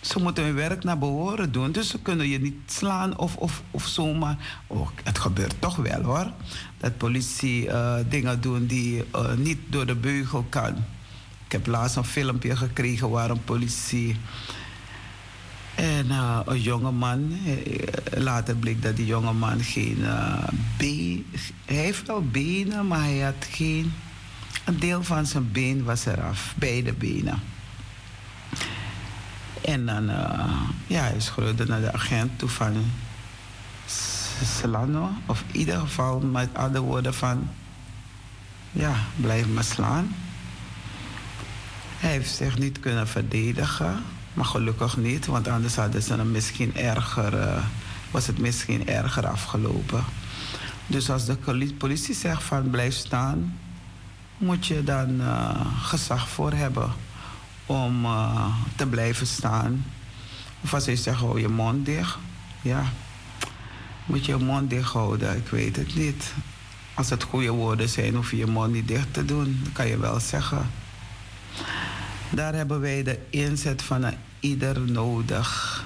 Ze moeten hun werk naar behoren doen. Dus ze kunnen je niet slaan of, of, of zomaar. Oh, het gebeurt toch wel hoor. Dat politie uh, dingen doen die uh, niet door de beugel kan. Ik heb laatst een filmpje gekregen waar een politie en uh, een jongeman, later bleek dat die jongeman geen been... Hij heeft wel benen, maar hij had geen... Een deel van zijn been was eraf, beide benen. En dan, uh, ja, hij schreeuwde naar de agent toe van... Slano, of in ieder geval met andere woorden van... Ja, blijf me slaan. Hij heeft zich niet kunnen verdedigen. Maar gelukkig niet, want anders hadden ze hem misschien erger, uh, was het misschien erger afgelopen. Dus als de politie zegt van blijf staan, moet je dan uh, gezag voor hebben om uh, te blijven staan. Of als hij zegt hou je mond dicht, ja, moet je je mond dicht houden, ik weet het niet. Als het goede woorden zijn, hoef je je mond niet dicht te doen, dat kan je wel zeggen. Daar hebben wij de inzet van een ieder nodig.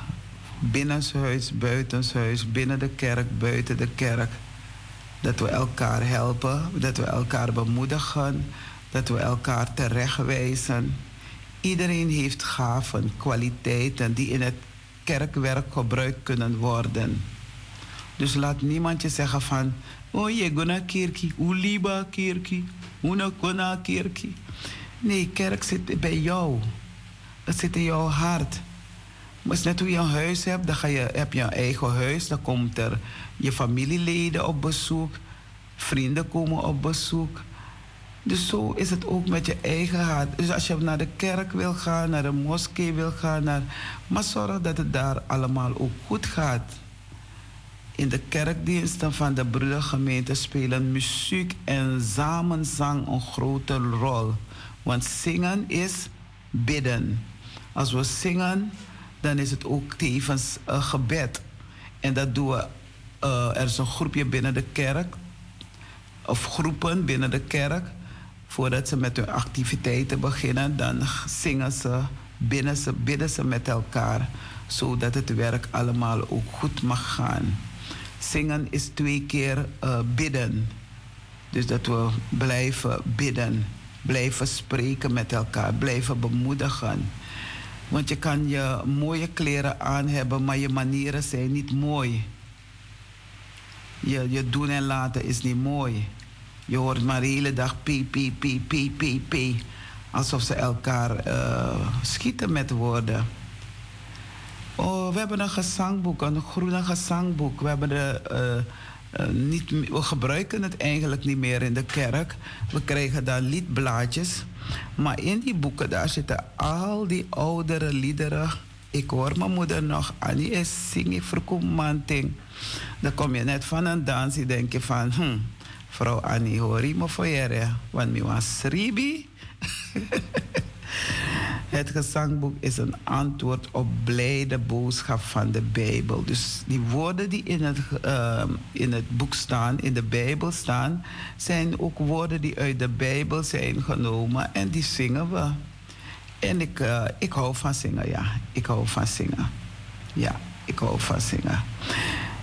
Binnenshuis, buitenshuis, binnen de kerk, buiten de kerk. Dat we elkaar helpen, dat we elkaar bemoedigen, dat we elkaar terechtwijzen. Iedereen heeft gaven, kwaliteiten die in het kerkwerk gebruikt kunnen worden. Dus laat niemand je zeggen van, oh je gona kerkie, hoe liba kerkie, hoe gona kerkie. Nee, kerk zit bij jou. Het zit in jouw hart. Maar net hoe je een huis hebt, dan ga je, heb je een eigen huis. Dan komt er je familieleden op bezoek. Vrienden komen op bezoek. Dus zo is het ook met je eigen hart. Dus als je naar de kerk wil gaan, naar de moskee wil gaan, naar, maar zorg dat het daar allemaal ook goed gaat. In de kerkdiensten van de broedergemeente spelen muziek en samenzang een grote rol. Want zingen is bidden. Als we zingen, dan is het ook tevens een gebed. En dat doen we. Uh, er is een groepje binnen de kerk, of groepen binnen de kerk. Voordat ze met hun activiteiten beginnen, dan zingen ze, bidden ze, bidden ze met elkaar. Zodat het werk allemaal ook goed mag gaan. Zingen is twee keer uh, bidden. Dus dat we blijven bidden, blijven spreken met elkaar, blijven bemoedigen. Want je kan je mooie kleren aan hebben, maar je manieren zijn niet mooi. Je, je doen en laten is niet mooi. Je hoort maar de hele dag pi, pi, pi, pi, pi, pi. Alsof ze elkaar uh, schieten met woorden. Oh, we hebben een gezangboek, een groene gezangboek. We, hebben de, uh, uh, niet, we gebruiken het eigenlijk niet meer in de kerk. We krijgen daar liedblaadjes. Maar in die boeken daar zitten al die oudere liederen. Ik hoor mijn moeder nog, Annie is zingen verkoemanting. Dan kom je net van een dans en denk je van, hm, vrouw Annie, hoor je me voor want ik was ribi. Het gezangboek is een antwoord op blijde boodschap van de Bijbel. Dus die woorden die in het, uh, in het boek staan, in de Bijbel staan, zijn ook woorden die uit de Bijbel zijn genomen en die zingen we. En ik, uh, ik hou van zingen, ja. Ik hou van zingen. Ja, ik hou van zingen.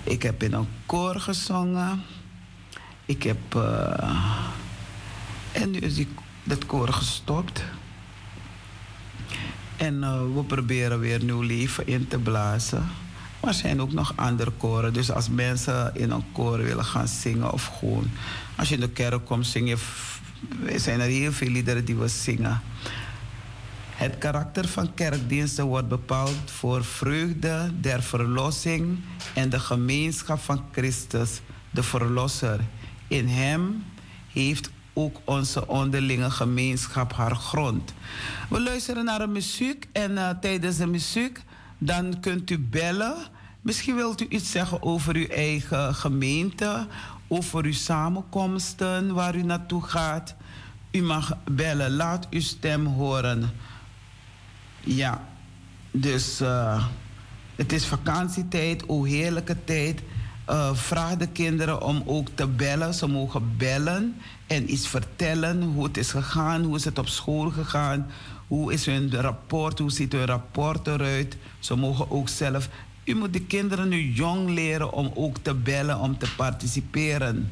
Ik heb in een koor gezongen. Ik heb. Uh, en nu is die, dat koor gestopt. En uh, we proberen weer nieuw leven in te blazen. Maar er zijn ook nog andere koren. Dus als mensen in een koor willen gaan zingen of gewoon... Als je in de kerk komt, zing je... zijn er heel veel liederen die we zingen. Het karakter van kerkdiensten wordt bepaald voor vreugde der verlossing en de gemeenschap van Christus, de Verlosser. In Hem heeft ook onze onderlinge gemeenschap haar grond. We luisteren naar de muziek en uh, tijdens de muziek dan kunt u bellen. Misschien wilt u iets zeggen over uw eigen gemeente, over uw samenkomsten waar u naartoe gaat. U mag bellen, laat uw stem horen. Ja, dus uh, het is vakantietijd, o heerlijke tijd. Uh, vraag de kinderen om ook te bellen. Ze mogen bellen en iets vertellen hoe het is gegaan, hoe is het op school gegaan, hoe is hun rapport, hoe ziet hun rapport eruit. Ze mogen ook zelf. U moet de kinderen nu jong leren om ook te bellen, om te participeren.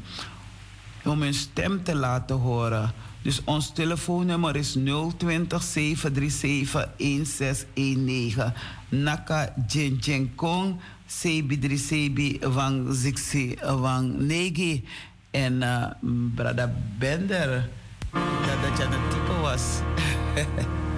Om hun stem te laten horen. Dus ons telefoonnummer is 020 737 1619. Naka Jinjinkong, Sebi Sebi Wang Zixi Wang Negi. En uh, Brada Bender, dat dat je een type was.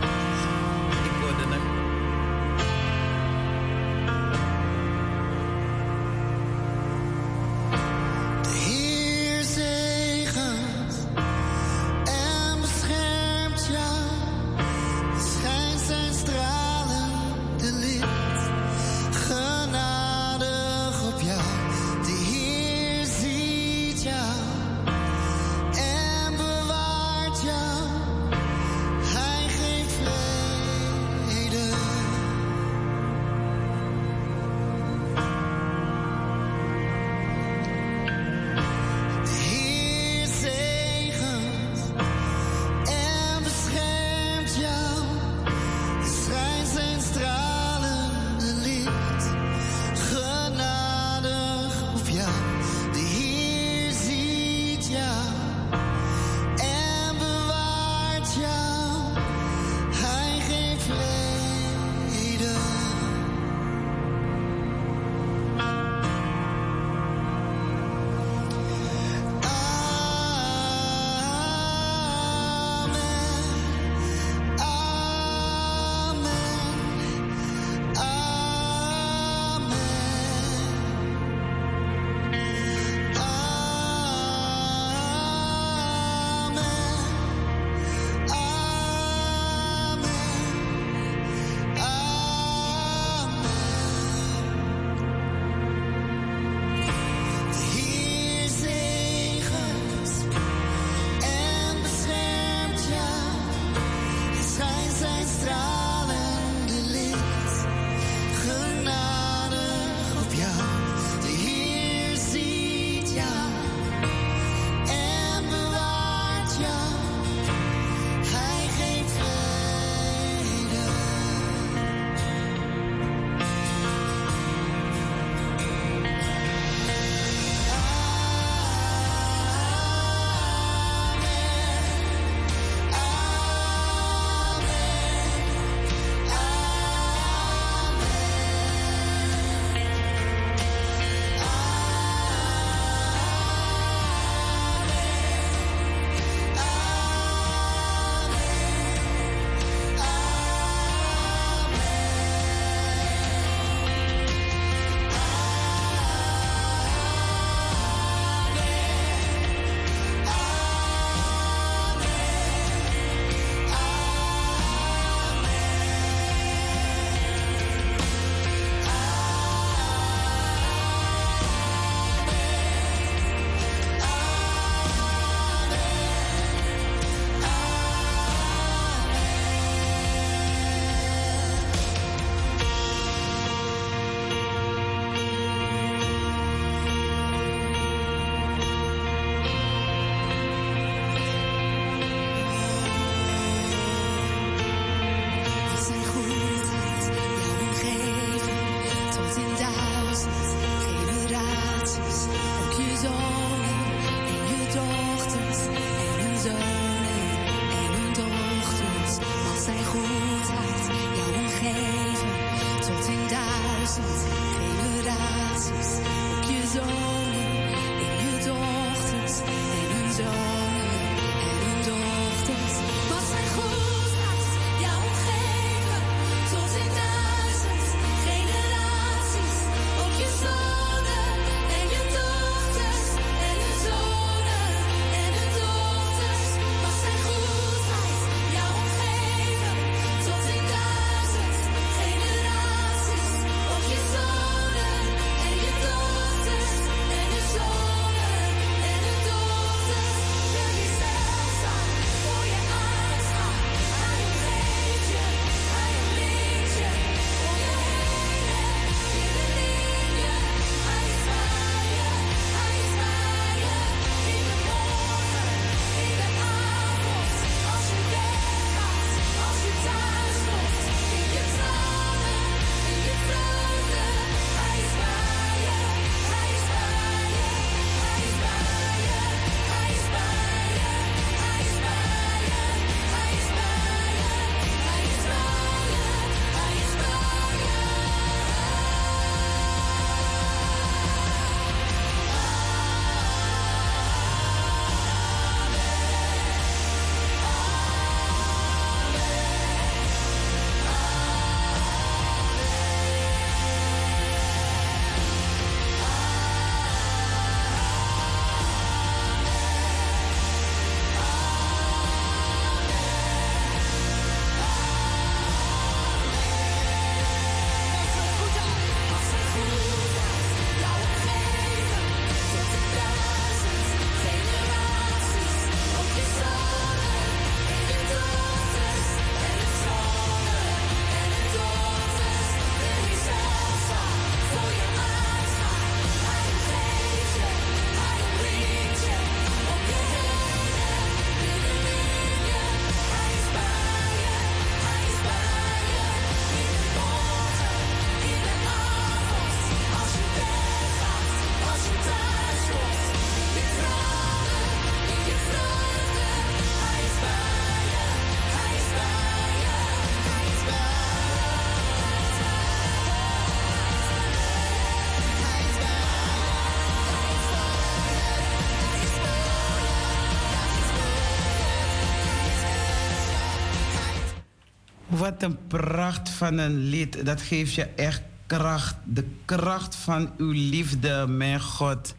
Wat een pracht van een lied. Dat geeft je echt kracht. De kracht van uw liefde, mijn God.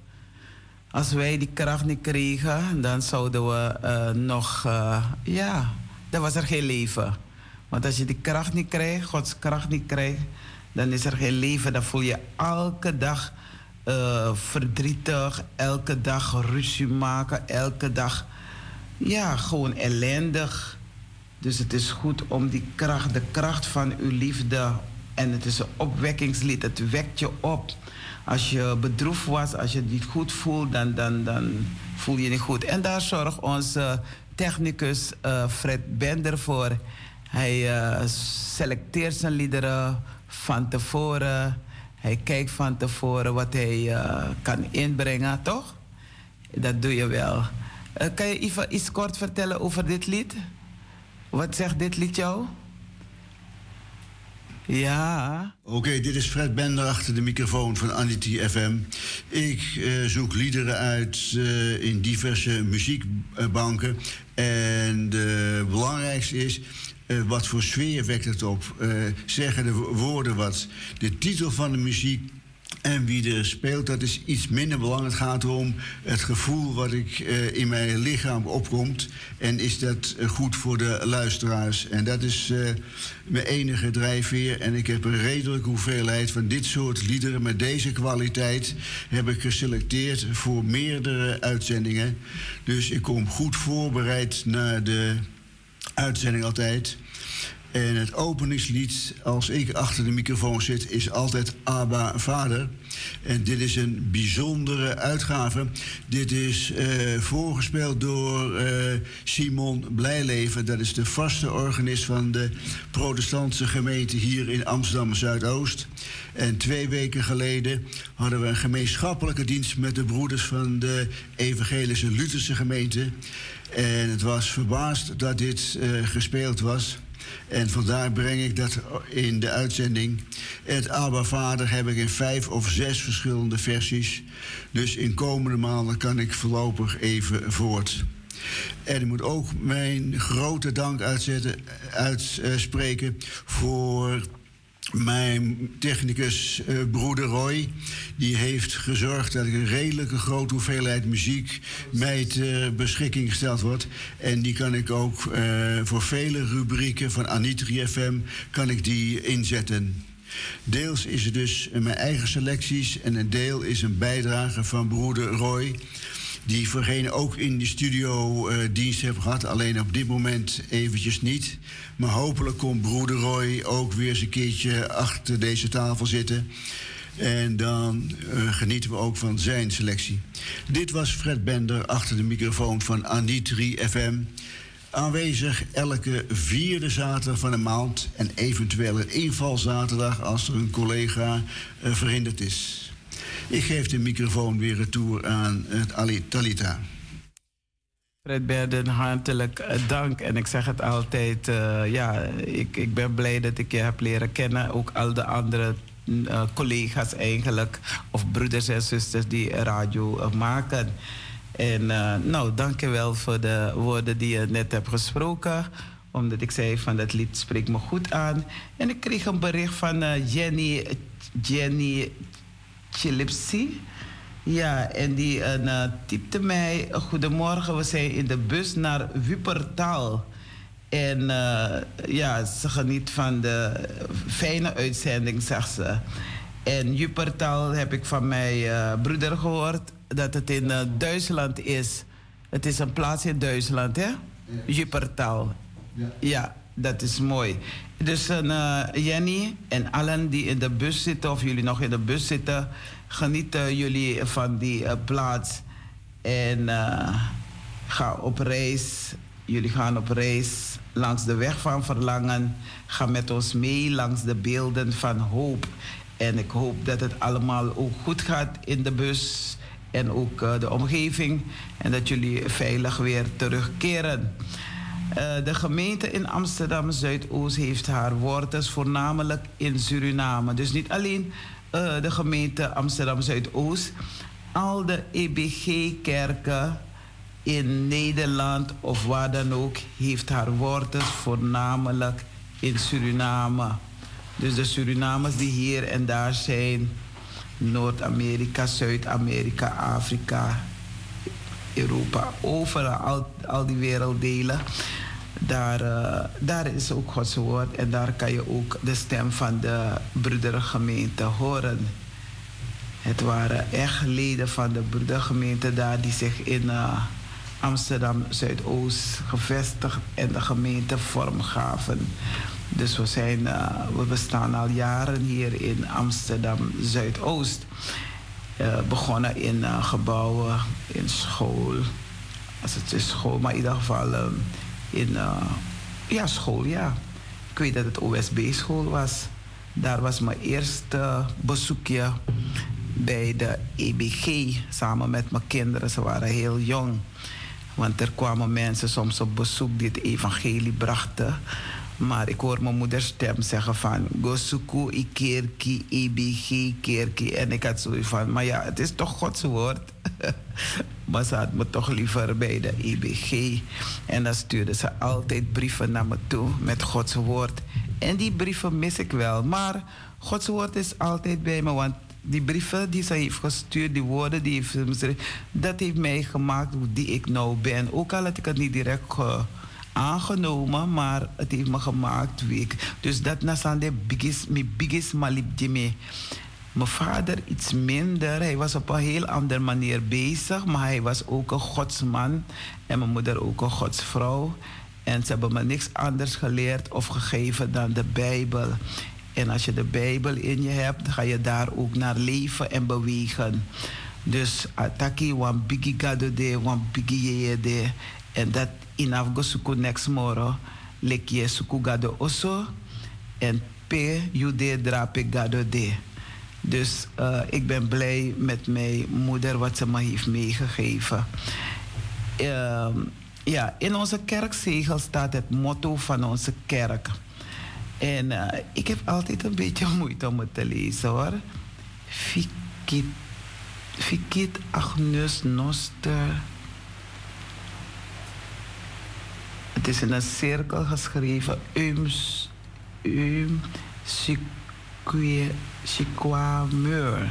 Als wij die kracht niet kregen, dan zouden we uh, nog, uh, ja, dan was er geen leven. Want als je die kracht niet krijgt, Gods kracht niet krijgt, dan is er geen leven. Dan voel je elke dag uh, verdrietig, elke dag ruzie maken, elke dag, ja, gewoon ellendig. Dus het is goed om die kracht, de kracht van uw liefde. En het is een opwekkingslied. Het wekt je op. Als je bedroefd was, als je het niet goed voelt, dan, dan, dan voel je je niet goed. En daar zorgt onze technicus uh, Fred Bender voor. Hij uh, selecteert zijn liederen van tevoren. Hij kijkt van tevoren wat hij uh, kan inbrengen, toch? Dat doe je wel. kan je even iets kort vertellen over dit lied? Wat zegt dit lied jou? Ja. Oké, dit is Fred Bender achter de microfoon van Anity FM. Ik uh, zoek liederen uit uh, in diverse muziekbanken. En het belangrijkste is, uh, wat voor sfeer wekt het op? zeggen de woorden wat? De titel van de muziek en wie er speelt, dat is iets minder belangrijk. Het gaat erom het gevoel wat ik uh, in mijn lichaam opkomt. En is dat uh, goed voor de luisteraars? En dat is uh, mijn enige drijfveer. En ik heb een redelijke hoeveelheid van dit soort liederen met deze kwaliteit... heb ik geselecteerd voor meerdere uitzendingen. Dus ik kom goed voorbereid naar de uitzending altijd... En het openingslied, als ik achter de microfoon zit, is altijd Abba Vader. En dit is een bijzondere uitgave. Dit is uh, voorgespeeld door uh, Simon Blijleven. Dat is de vaste organist van de protestantse gemeente hier in Amsterdam Zuidoost. En twee weken geleden hadden we een gemeenschappelijke dienst met de broeders van de Evangelische Lutherse gemeente. En het was verbaasd dat dit uh, gespeeld was. En vandaar breng ik dat in de uitzending. Het Abba Vader heb ik in vijf of zes verschillende versies. Dus in komende maanden kan ik voorlopig even voort. En ik moet ook mijn grote dank uitspreken voor mijn technicus uh, broeder Roy, die heeft gezorgd dat een redelijke grote hoeveelheid muziek mij ter beschikking gesteld wordt. En die kan ik ook uh, voor vele rubrieken van Anitri FM kan ik die inzetten. Deels is het dus mijn eigen selecties en een deel is een bijdrage van broeder Roy die voorheen ook in de studio uh, dienst hebben gehad. Alleen op dit moment eventjes niet. Maar hopelijk komt broeder Roy ook weer eens een keertje achter deze tafel zitten. En dan uh, genieten we ook van zijn selectie. Dit was Fred Bender achter de microfoon van Anitri FM. Aanwezig elke vierde zaterdag van de maand. En eventueel een invalzaterdag als er een collega uh, verhinderd is. Ik geef de microfoon weer retour aan het Ali Talita. Fred Berden, hartelijk eh, dank. En ik zeg het altijd, uh, ja, ik, ik ben blij dat ik je heb leren kennen. Ook al de andere uh, collega's eigenlijk, of broeders en zusters die radio maken. En nou, dank je wel voor de woorden die je net hebt gesproken. Omdat ik zei van dat lied spreekt me goed aan. En ik kreeg een bericht van Jenny, Jenny Chilipsi. Ja, en die uh, typte mij: Goedemorgen, we zijn in de bus naar Wuppertal. En uh, ja, ze geniet van de fijne uitzending, zegt ze. En Wuppertal heb ik van mijn uh, broeder gehoord dat het in Duitsland is. Het is een plaats in Duitsland, hè? Wuppertal. Ja. ja, dat is mooi. Dus uh, Jenny en allen die in de bus zitten, of jullie nog in de bus zitten, genieten jullie van die uh, plaats. En uh, ga op reis. Jullie gaan op reis langs de weg van verlangen. Ga met ons mee langs de beelden van hoop. En ik hoop dat het allemaal ook goed gaat in de bus en ook de omgeving. En dat jullie veilig weer terugkeren. Uh, de gemeente in Amsterdam Zuidoost heeft haar wortels voornamelijk in Suriname. Dus niet alleen uh, de gemeente Amsterdam Zuidoost, al de EBG-kerken in Nederland of waar dan ook, heeft haar wortels voornamelijk in Suriname. Dus de Surinamers die hier en daar zijn, Noord-Amerika, Zuid-Amerika, Afrika, Europa, overal, al, al die werelddelen. Daar, uh, daar is ook Gods woord en daar kan je ook de stem van de broedergemeente horen. Het waren echt leden van de broedergemeente daar die zich in uh, Amsterdam Zuidoost gevestigd en de gemeente vormgaven. Dus we, zijn, uh, we bestaan al jaren hier in Amsterdam Zuidoost. Uh, begonnen in gebouwen, in school. Als het is school, maar in ieder geval um, in ja, school, ja. Ik weet dat het OSB-school was. Daar was mijn eerste bezoekje bij de EBG samen met mijn kinderen. Ze waren heel jong. Want er kwamen mensen soms op bezoek die het evangelie brachten. Maar ik hoor mijn moeder stem zeggen van... Gosuku, Ikerki, EBG, Kerki. En ik had zoiets van... Maar ja, het is toch Gods woord. maar ze had me toch liever bij de EBG. En dan stuurde ze altijd brieven naar me toe met Gods woord. En die brieven mis ik wel. Maar Gods woord is altijd bij me. Want die brieven die ze heeft gestuurd, die woorden die heeft dat heeft mij gemaakt wie ik nou ben. Ook al had ik het niet direct aangenomen, maar het heeft me gemaakt wie ik. Dus dat is biggest, mijn biggest malip Mijn vader iets minder. Hij was op een heel andere manier bezig, maar hij was ook een godsman en mijn moeder ook een godsvrouw. En ze hebben me niks anders geleerd of gegeven dan de Bijbel. En als je de Bijbel in je hebt, ga je daar ook naar leven en bewegen. Dus ataki wan bigi gado de, wan bigi de. En dat inaf go suku next moro. Lek je suku gado oso. En pe jude drape gado de. Dus uh, ik ben blij met mijn moeder wat ze me heeft meegegeven. Uh, ja, in onze kerkzegel staat het motto van onze kerk. En uh, ik heb altijd een beetje moeite om het te lezen hoor. Fikit, fikit agnus noster. Het is in een cirkel geschreven. Um, chiquamur.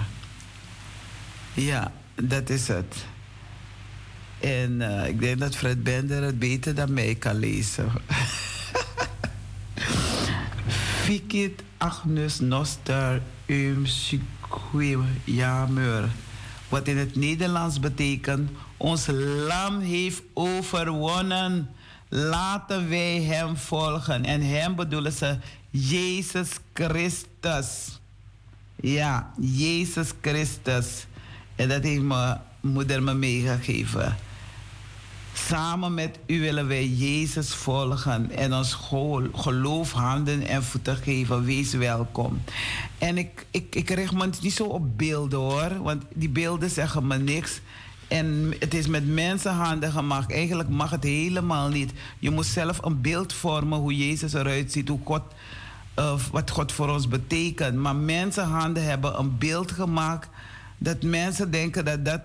Ja, dat is het. En uh, ik denk dat Fred Bender het beter dan mij kan lezen. Fikit Agnus Noster Um Jamur. Wat in het Nederlands betekent: Ons lam heeft overwonnen. Laten wij hem volgen. En hem bedoelen ze Jezus Christus. Ja, Jezus Christus. En dat heeft mijn moeder me meegegeven. Samen met u willen wij Jezus volgen en ons geloof handen en voeten geven. Wees welkom. En ik, ik, ik richt me niet zo op beelden hoor, want die beelden zeggen me niks. En het is met mensenhanden gemaakt. Eigenlijk mag het helemaal niet. Je moet zelf een beeld vormen hoe Jezus eruit ziet, hoe God, uh, wat God voor ons betekent. Maar mensenhanden hebben een beeld gemaakt dat mensen denken dat dat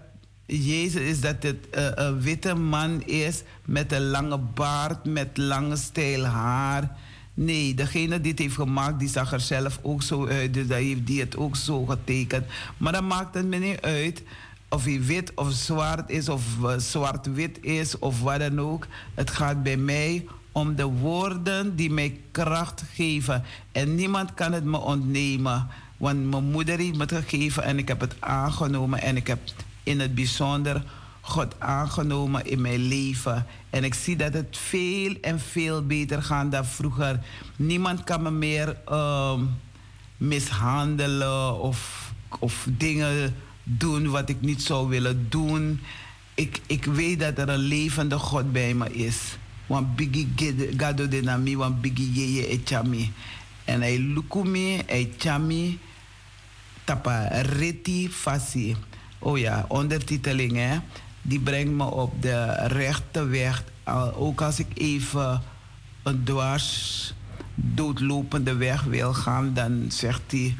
Jezus is dat het uh, een witte man is met een lange baard, met lange stijl haar. Nee, degene die het heeft gemaakt, die zag er zelf ook zo uit. Dus dat heeft die het ook zo getekend. Maar dat maakt het me niet uit of hij wit of zwart is, of uh, zwart-wit is, of wat dan ook. Het gaat bij mij om de woorden die mij kracht geven. En niemand kan het me ontnemen. Want mijn moeder heeft me het gegeven en ik heb het aangenomen en ik heb in het bijzonder God aangenomen in mijn leven. En ik zie dat het veel en veel beter gaat dan vroeger. Niemand kan me meer uh, mishandelen of, of dingen doen wat ik niet zou willen doen. Ik, ik weet dat er een levende God bij me is. Want bigi gado de nami, want bigi yeye echami. En hij lukumi, hij chami, tapa reti fasi. Oh ja, ondertiteling hè. Die brengt me op de rechte weg. Ook als ik even een dwars doodlopende weg wil gaan, dan zegt hij: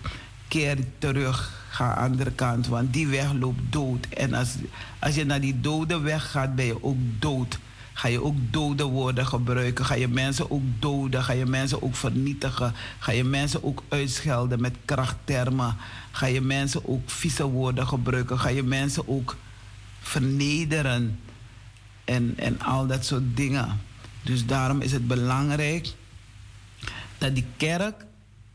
keer terug, ga andere kant, want die weg loopt dood. En als, als je naar die dode weg gaat, ben je ook dood. Ga je ook dode woorden gebruiken? Ga je mensen ook doden? Ga je mensen ook vernietigen? Ga je mensen ook uitschelden met krachttermen? Ga je mensen ook vieze woorden gebruiken? Ga je mensen ook vernederen? En, en al dat soort dingen. Dus daarom is het belangrijk dat die kerk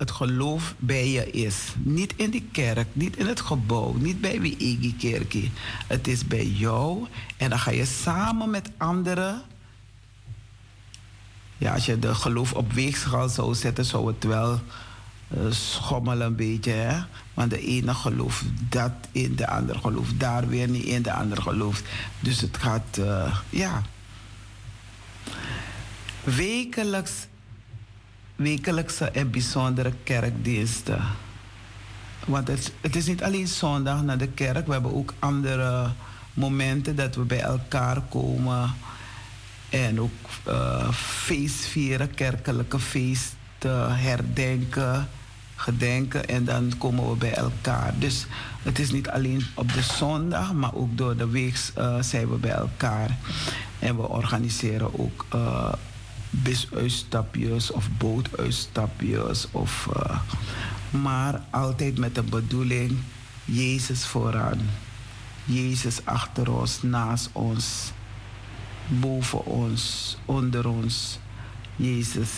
het geloof bij je is. Niet in die kerk, niet in het gebouw, niet bij wie Egi kerkie. Het is bij jou en dan ga je samen met anderen. Ja, als je de geloof op weegschaal zou zetten, zou het wel uh, schommelen een beetje. Hè? Want de ene gelooft dat in, de andere gelooft daar weer niet in, de andere gelooft. Dus het gaat, uh, ja. Wekelijks wekelijkse en bijzondere kerkdiensten. Want het, is niet alleen zondag naar de kerk, we hebben ook andere momenten dat we bij elkaar komen en ook uh, feest vieren, kerkelijke feesten herdenken, gedenken en dan komen we bij elkaar. Dus het is niet alleen op de zondag, maar ook door de week uh, zijn we bij elkaar. En we organiseren ook uh, bisuitstapjes of bootuitstapjes. Of, uh, maar altijd met de bedoeling Jezus vooraan. Jezus achter ons, naast ons, boven ons, onder ons. Jezus.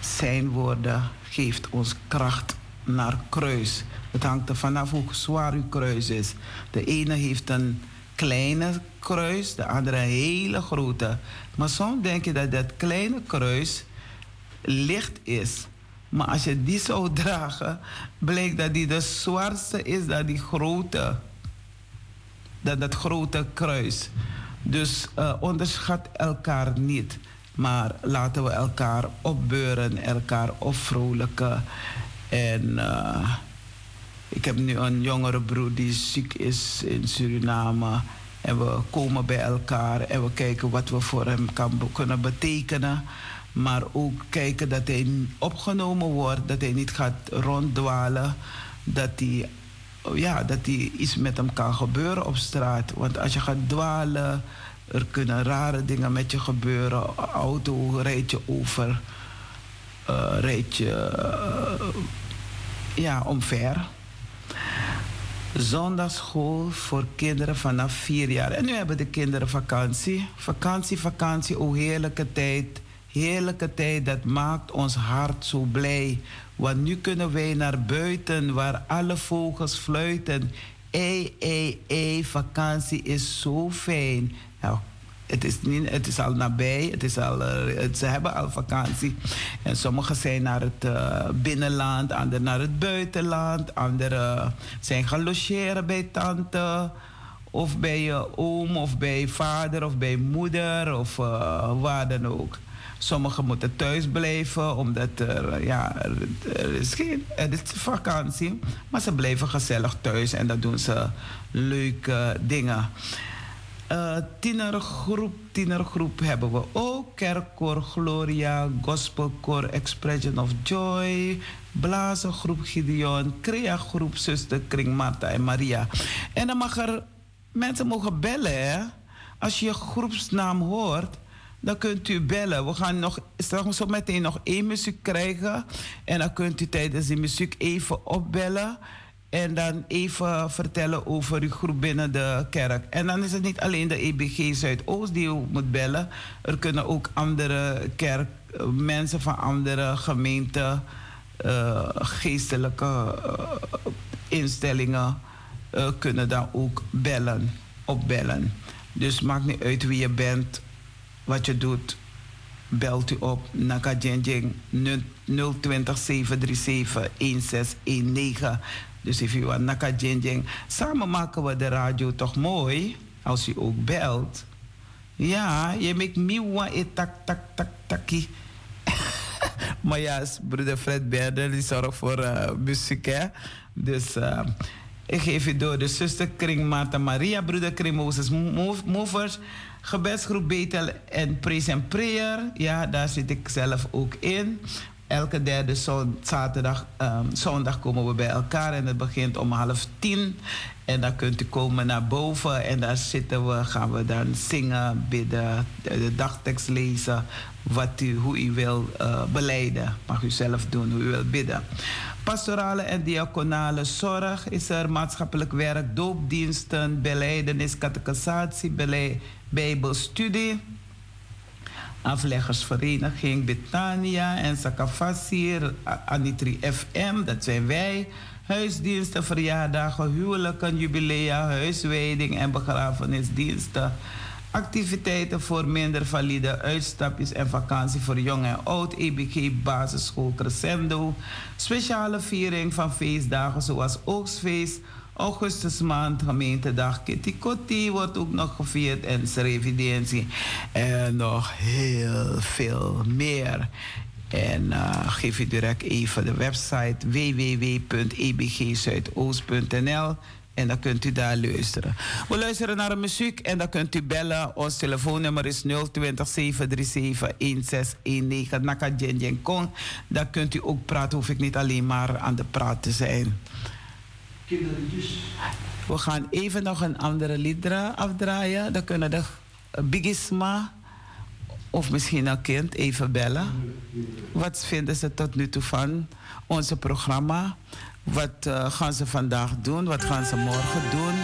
Zijn woorden geeft ons kracht naar kruis. Het hangt er vanaf hoe zwaar uw kruis is. De ene heeft een kleine kruis, de andere hele grote. Maar soms denk je dat dat kleine kruis licht is. Maar als je die zou dragen, blijkt dat die de zwaarste is dan die grote. Dan dat grote kruis. Dus uh, onderschat elkaar niet. Maar laten we elkaar opbeuren, elkaar opvrolijken. En uh, ik heb nu een jongere broer die ziek is in Suriname. En we komen bij elkaar en we kijken wat we voor hem kan, kunnen betekenen. Maar ook kijken dat hij opgenomen wordt, dat hij niet gaat ronddwalen. Dat hij, ja, dat hij iets met hem kan gebeuren op straat. Want als je gaat dwalen, er kunnen rare dingen met je gebeuren. Auto rijdt je over, uh, je uh, ja, omver zondagschool voor kinderen vanaf vier jaar. En nu hebben de kinderen vakantie. Vakantie, vakantie, oh heerlijke tijd. Heerlijke tijd, dat maakt ons hart zo blij. Want nu kunnen wij naar buiten waar alle vogels fluiten. Ei, ei, ei, vakantie is zo fijn. Nou, het is, niet, het is al nabij, het is al, uh, ze hebben al vakantie. En sommigen zijn naar het uh, binnenland, anderen naar het buitenland. Anderen zijn gaan logeren bij tante of bij je oom of bij vader of bij moeder of waar dan ook. Sommigen moeten thuis blijven omdat er, ja, er, is geen er is vakantie. Maar ze blijven gezellig thuis en dan doen ze leuke dingen. Uh, tienergroep, tienergroep hebben we ook. Kerkkoor Gloria, Gospelkoor Expression of Joy, Blazengroep Gideon, Crea-groep Zuster Kring Marta en Maria. En dan mag er mensen mogen bellen. Hè? Als je je groepsnaam hoort, dan kunt u bellen. We gaan nog straks zo meteen nog één muziek krijgen. En dan kunt u tijdens die muziek even opbellen. En dan even vertellen over uw groep binnen de kerk. En dan is het niet alleen de EBG Zuidoost die u moet bellen. Er kunnen ook andere kerk, mensen van andere gemeenten, uh, geestelijke uh, instellingen, kunnen dan ook bellen, opbellen. Dus maakt niet uit wie je bent, wat je doet. Belt u op Naka 020 737 1619. Dus if u want naka jinjing. Samen maken we de radio toch mooi. Als u ook belt. Ja, je maakt miwa e tak tak tak taki. maar ja, broeder Fred Berder die zorgt voor uh, muziek hè. Dus uh, ik geef u door de zusterkring Marta Maria, broeder Kring Moses Movers. Gebedsgroep Betel en Praise and Prayer. Ja, daar zit ik zelf ook in. Elke derde zaterdag, um, zondag komen we bij elkaar en het begint om half tien. En dan kunt u komen naar boven en daar zitten we, gaan we dan zingen, bidden, de, dagtekst lezen, wat u, hoe u wil uh, beleiden. Mag u zelf doen, hoe u wil bidden. Pastorale en diaconale zorg is er, maatschappelijk werk, doopdiensten, beleidenis, catechisatie, bijbelstudie afleggersvereniging Betania en Sakafasir, Anitri FM, dat zijn wij. Huisdiensten, verjaardagen, huwelijken, jubilea, huiswijding en begrafenisdiensten. Activiteiten voor minder valide uitstapjes en vakantie voor jong en oud. EBG Basisschool Crescendo. Speciale viering van feestdagen zoals Oogstfeest augustusmaand, gemeentedag Kitty Kotti wordt ook nog gevierd en revidentie. En nog heel veel meer. En uh, geef u direct even de website www.ebgzuidoost.nl en dan kunt u daar luisteren. We luisteren naar de muziek en dan kunt u bellen. Ons telefoonnummer is 020 737 1619. Naka Jen Kong. Dan kunt u ook praten, hoef ik niet alleen maar aan de praat te zijn. We gaan even nog een andere liedra afdraaien. Dan kunnen de Bigisma of misschien een kind even bellen. Wat vinden ze tot nu toe van onze programma? Wat uh, gaan ze vandaag doen? Wat gaan ze morgen doen?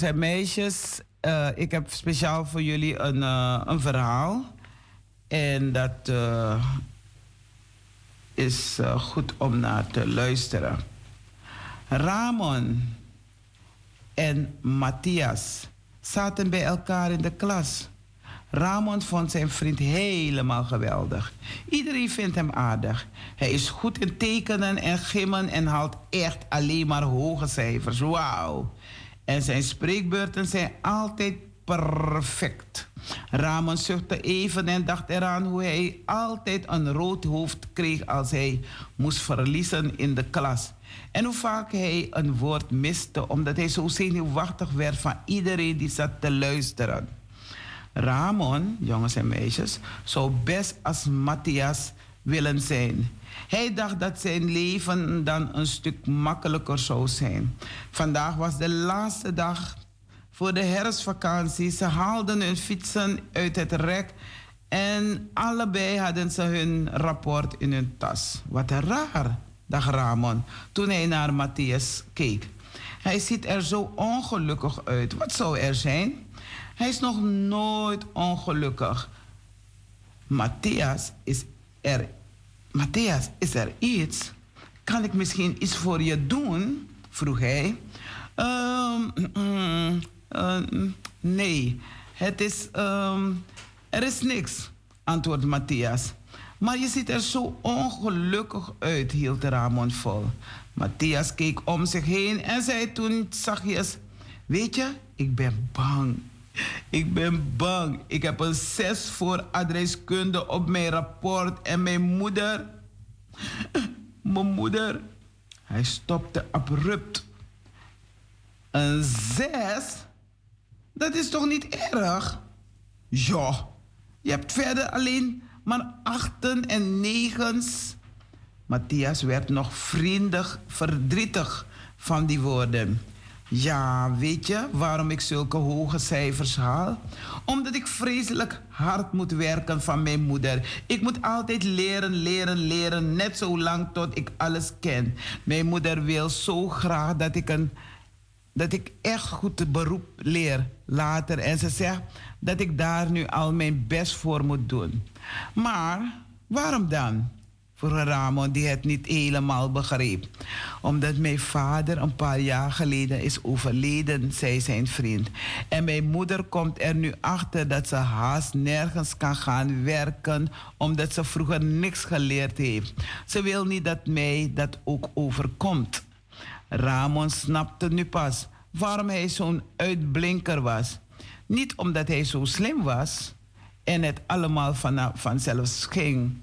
Jongens en meisjes. Uh, ik heb speciaal voor jullie een, uh, een verhaal. En dat uh, is goed om naar te luisteren. Ramon en Matthias zaten bij elkaar in de klas. Ramon vond zijn vriend helemaal geweldig. Iedereen vindt hem aardig. Hij is goed in tekenen en gimmen en haalt echt alleen maar hoge cijfers. Wauw. En zijn spreekbeurten zijn altijd perfect. Ramon zuchtte even en dacht eraan hoe hij altijd een rood hoofd kreeg als hij moest verliezen in de klas. En hoe vaak hij een woord miste omdat hij zo zenuwachtig werd van iedereen die zat te luisteren. Ramon, jongens en meisjes, zou best als Matthias willen zijn. Hij dacht dat zijn leven dan een stuk makkelijker zou zijn. Vandaag was de laatste dag voor de herfstvakantie. Ze haalden hun fietsen uit het rek en allebei hadden ze hun rapport in hun tas. Wat raar, dacht Ramon toen hij naar Matthias keek. Hij ziet er zo ongelukkig uit. Wat zou er zijn? Hij is nog nooit ongelukkig. Matthias is er Matthias, is er iets? Kan ik misschien iets voor je doen? vroeg hij. Um, nee, het is, um, er is niks, antwoordde Matthias. Maar je ziet er zo ongelukkig uit, hield Ramon vol. Matthias keek om zich heen en zei toen zachtjes: Weet je, ik ben bang. Ik ben bang. Ik heb een 6 voor adreskunde op mijn rapport en mijn moeder. Mijn moeder. Hij stopte abrupt. Een 6? Dat is toch niet erg? Ja, je hebt verder alleen maar achten en negens. Matthias werd nog vriendelijk verdrietig van die woorden. Ja, weet je waarom ik zulke hoge cijfers haal? Omdat ik vreselijk hard moet werken van mijn moeder. Ik moet altijd leren, leren, leren, net zo lang tot ik alles ken. Mijn moeder wil zo graag dat ik, een, dat ik echt goed beroep leer later. En ze zegt dat ik daar nu al mijn best voor moet doen. Maar waarom dan? Voor Ramon die het niet helemaal begreep. Omdat mijn vader een paar jaar geleden is overleden, zei zijn vriend. En mijn moeder komt er nu achter dat ze haast nergens kan gaan werken, omdat ze vroeger niks geleerd heeft. Ze wil niet dat mij dat ook overkomt. Ramon snapte nu pas waarom hij zo'n uitblinker was. Niet omdat hij zo slim was en het allemaal van, vanzelf ging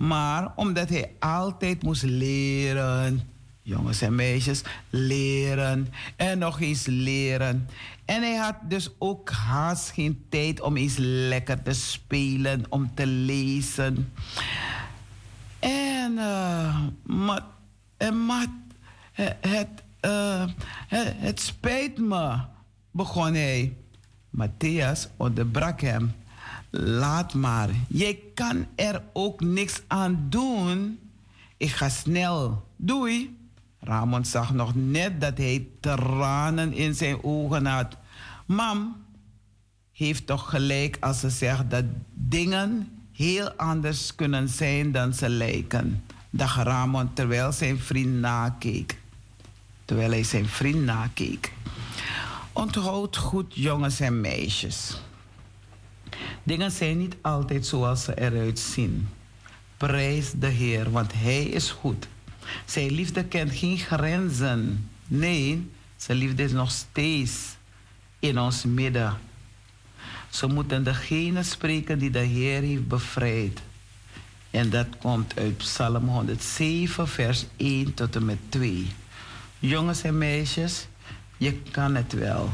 maar omdat hij altijd moest leren. Jongens en meisjes, leren en nog eens leren. En hij had dus ook haast geen tijd om eens lekker te spelen, om te lezen. En, uh, maar, en maar, het, het, het spijt me, begon hij. Matthias onderbrak hem. Laat maar. Jij kan er ook niks aan doen. Ik ga snel. Doei. Ramon zag nog net dat hij tranen in zijn ogen had. Mam heeft toch gelijk als ze zegt dat dingen heel anders kunnen zijn dan ze lijken. Dacht Ramon terwijl zijn vriend nakeek. Terwijl hij zijn vriend nakeek. Onthoud goed, jongens en meisjes. Dingen zijn niet altijd zoals ze eruit zien. Prijs de Heer, want Hij is goed. Zijn liefde kent geen grenzen. Nee, zijn liefde is nog steeds in ons midden. Ze moeten degene spreken die de Heer heeft bevrijd. En dat komt uit Psalm 107, vers 1 tot en met 2. Jongens en meisjes, je kan het wel.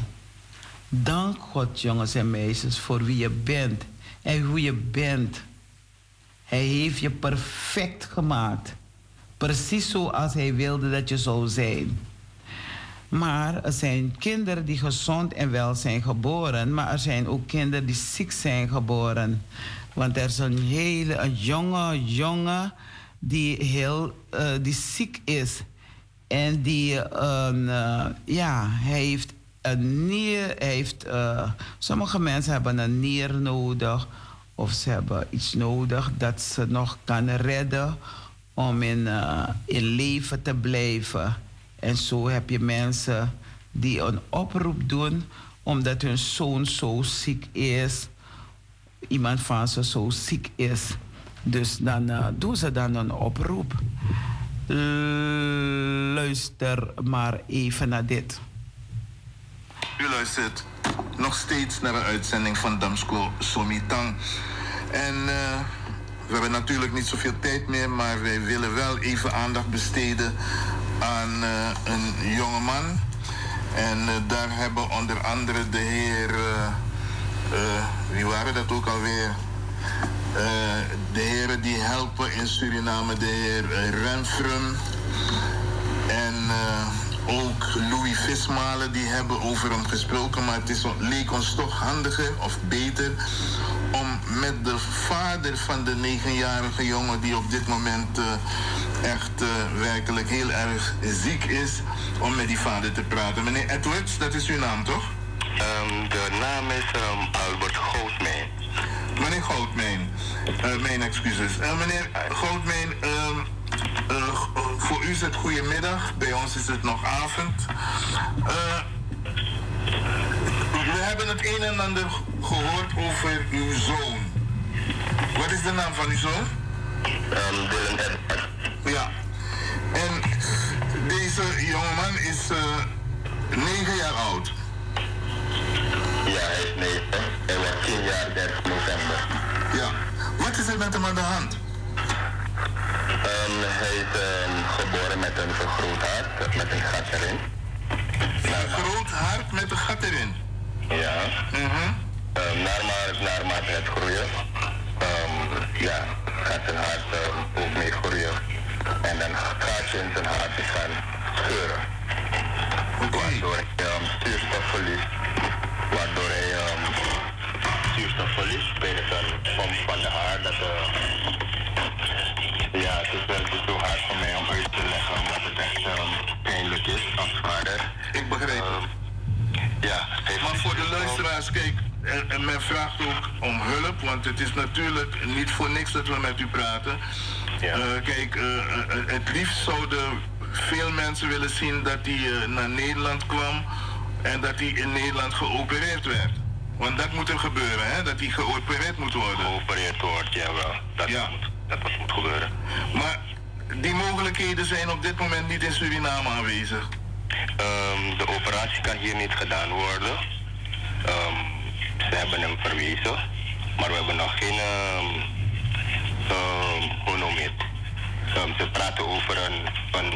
Dank God, jongens en meisjes, voor wie je bent en hoe je bent. Hij heeft je perfect gemaakt. Precies zoals hij wilde dat je zou zijn. Maar er zijn kinderen die gezond en wel zijn geboren, maar er zijn ook kinderen die ziek zijn geboren. Want er is een hele een jonge jongen die, heel, uh, die ziek is. En die, uh, ja, hij heeft een nier heeft. Uh, sommige mensen hebben een nier nodig. Of ze hebben iets nodig dat ze nog kan redden om in, uh, in leven te blijven. En zo heb je mensen die een oproep doen omdat hun zoon zo ziek is. Iemand van ze zo ziek is. Dus dan uh, doen ze dan een oproep. Luister maar even naar dit. U luistert nog steeds naar een uitzending van Damsko Somitang. En uh, we hebben natuurlijk niet zoveel tijd meer, maar wij willen wel even aandacht besteden aan uh, een jonge man. En uh, daar hebben onder andere de heer, wie waren dat ook alweer? de heren die helpen in Suriname, de heer Renfrum en ook Louis Vismalen, die hebben over hem gesproken. Maar het is, leek ons toch handiger of beter om met de vader van de negenjarige jongen die op dit moment uh, echt uh, werkelijk heel erg ziek is, om met die vader te praten. Meneer Edwards, dat is uw naam toch? Um, de naam is um, Albert Goudmijn. Meneer Goudmijn, uh, mijn excuses. meneer Goudmijn, um, uh, voor u is het goedemiddag, bij ons is het nog avond. Uh, we hebben het een en ander gehoord over uw zoon. Wat is de naam van uw zoon? Um, Dylan Edward. Ja. En deze jongeman is uh, negen jaar oud. Ja, hij is negen. Hij was tien jaar 30 november. Ja. Wat is er met hem aan de hand? Um, hij is um, geboren met een vergroot hart, met een gat erin. Een groot hart met een gat erin? Ja. Mm -hmm. um, naarmate, naarmate het groeien, um, ja, gaat zijn hart um, ook mee groeien. En dan gaat je in zijn hart gaan scheuren. Okay. Waardoor je um, zuurstofverlies. Waardoor hij um, zuurstofverlies tijdens een pomp van de haar. Dat, uh, ja, het is niet zo hard voor mij om uit te leggen, omdat het echt um, pijnlijk is als vader. Ik begrijp het. Um, ja, Maar voor de luisteraars, kijk, en, en men vraagt ook om hulp, want het is natuurlijk niet voor niks dat we met u praten. Ja. Eh, kijk, eh, eh, het liefst zouden veel mensen willen zien dat hij naar Nederland kwam en dat hij in Nederland geopereerd werd. Want dat moet er gebeuren, hè? dat hij geopereerd moet worden. geopereerd wordt, jawel. Dat, Ja. moet, dat wat moet gebeuren. Maar die mogelijkheden zijn op dit moment niet in Suriname aanwezig. Ehm, de operatie kan hier niet gedaan worden. Ehm, ze hebben hem verwezen, maar we hebben nog geen, ehm, hoe noem je het? Ze praten over een, een,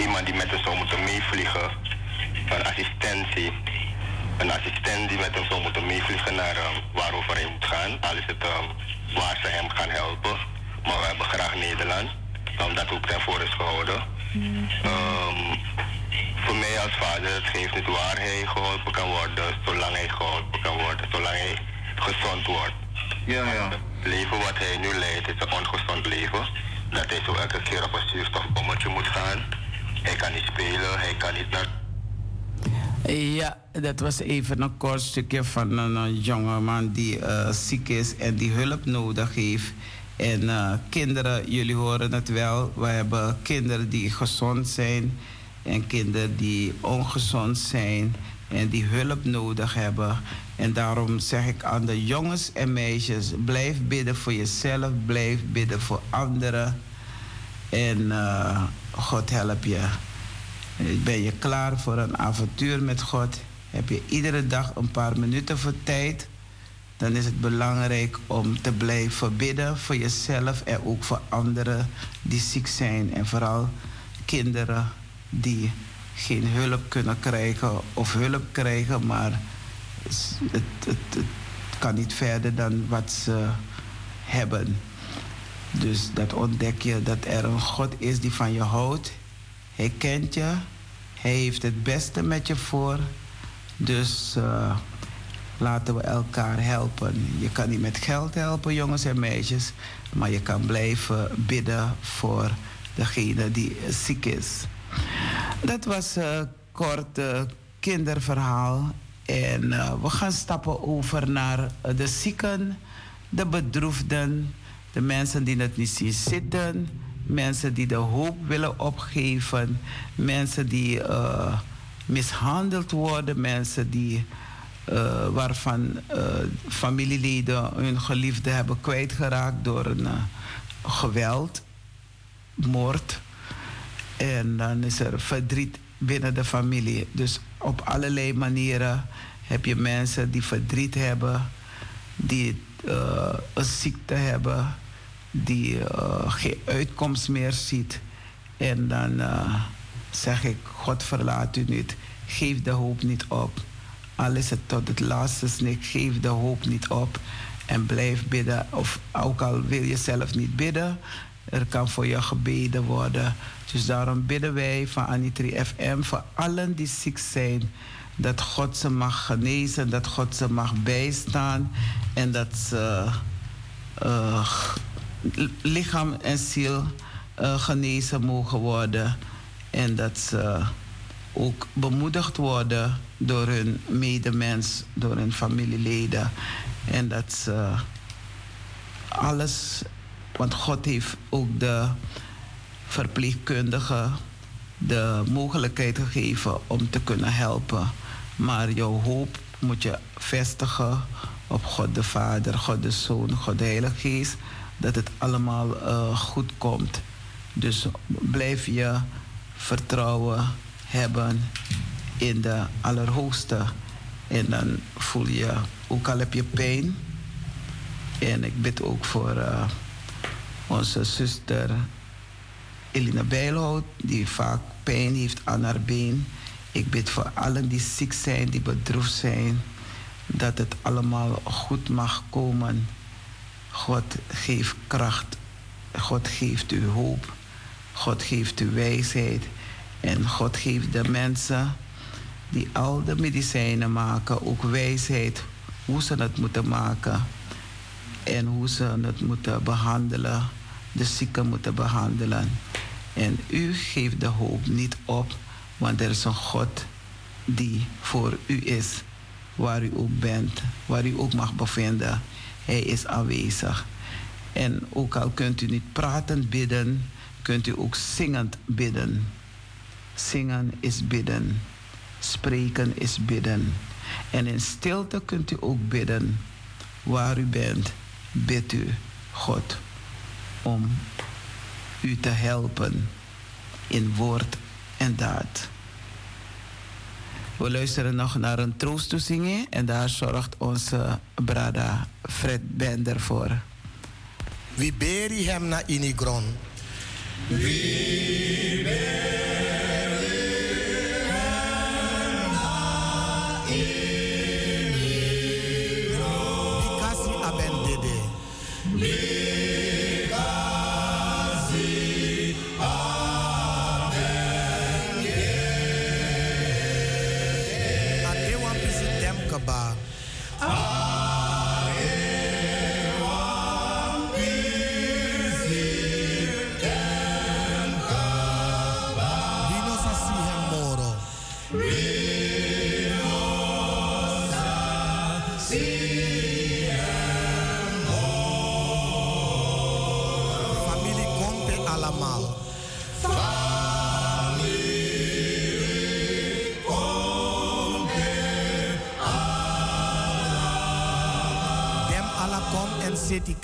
iemand die met hem zou moeten meevliegen, een assistentie. Een assistent die met hem zou moeten meevliegen naar ehm, waarover hij moet gaan. Al is het ehm, waar ze hem gaan helpen. Maar we hebben graag Nederland, omdat ook daarvoor is gehouden. Ehm, voor mij als vader, het geeft niet waar hij geholpen kan worden, zolang hij geholpen kan worden, zolang hij gezond wordt. Ja, ja. Het leven wat hij nu leidt is een ongezond leven. Dat hij zo elke keer op een zuurstofbommetje moet gaan. Hij kan niet spelen, hij kan niet naar Ja, dat was even een kort stukje van een, jongeman die eh, ziek is en die hulp nodig heeft. En eh, kinderen, jullie horen het wel, we hebben kinderen die gezond zijn en kinderen die ongezond zijn en die hulp nodig hebben. En daarom zeg ik aan de jongens en meisjes, blijf bidden voor jezelf, blijf bidden voor anderen. En eh, God help je. Ben je klaar voor een avontuur met God? Heb je iedere dag een paar minuten voor tijd? Dan is het belangrijk om te blijven bidden voor jezelf en ook voor anderen die ziek zijn. En vooral kinderen die geen hulp kunnen krijgen of hulp krijgen, maar het, het kan niet verder dan wat ze hebben. Dus dat ontdek je dat er een God is die van je houdt. Hij kent je. Hij heeft het beste met je voor. Dus eh, laten we elkaar helpen. Je kan niet met geld helpen, jongens en meisjes. Maar je kan blijven bidden voor degene die ziek is. Dat was een kort eh, kinderverhaal. En eh, we gaan stappen over naar eh, de zieken, de bedroefden, de mensen die het niet zien zitten, mensen die de hoop willen opgeven, mensen die eh, mishandeld worden, mensen die, eh, waarvan eh, familieleden hun geliefde hebben kwijtgeraakt door een geweld, moord. En dan is er verdriet binnen de familie. Dus op allerlei manieren heb je mensen die verdriet hebben, die een ziekte hebben, die eh, geen uitkomst meer ziet. En dan eh, zeg ik, God verlaat u niet. Geef de hoop niet op. Al is het tot het laatste snik, geef de hoop niet op. En blijf bidden. Of ook al wil je zelf niet bidden, er kan voor je gebeden worden. Dus daarom bidden wij van Anitri FM voor allen die ziek zijn. Dat God ze mag genezen, dat God ze mag bijstaan. En dat ze eh, lichaam en ziel eh, genezen mogen worden. En dat ze ook bemoedigd worden door hun medemens, door hun familieleden. En dat ze alles, want God heeft ook de verpleegkundigen de mogelijkheid gegeven om te kunnen helpen. Maar jouw hoop moet je vestigen op God de Vader, God de Zoon, God de Heilige Geest, dat het allemaal eh, goed komt. Dus blijf je vertrouwen hebben in de Allerhoogste. En dan voel je, ook al heb je pijn. En ik bid ook voor eh, onze zuster Elina Bijlhout, die vaak pijn heeft aan haar been. Ik bid voor allen die ziek zijn, die bedroefd zijn, dat het allemaal goed mag komen. God geeft kracht. God geeft u hoop. God geeft u wijsheid. En God geeft de mensen die al de medicijnen maken, ook wijsheid hoe ze het moeten maken en hoe ze het moeten behandelen, de zieken moeten behandelen. En u geeft de hoop niet op, want er is een God die voor u is, waar u ook bent, waar u ook mag bevinden. Hij is aanwezig. En ook al kunt u niet pratend bidden, kunt u ook zingend bidden. Zingen is bidden. Spreken is bidden. En in stilte kunt u ook bidden. Waar u bent, bidt u God om u te helpen in woord en daad. We luisteren nog naar een troostoezingen en daar zorgt onze brada Fred Bender voor. We beri hem na inigron. We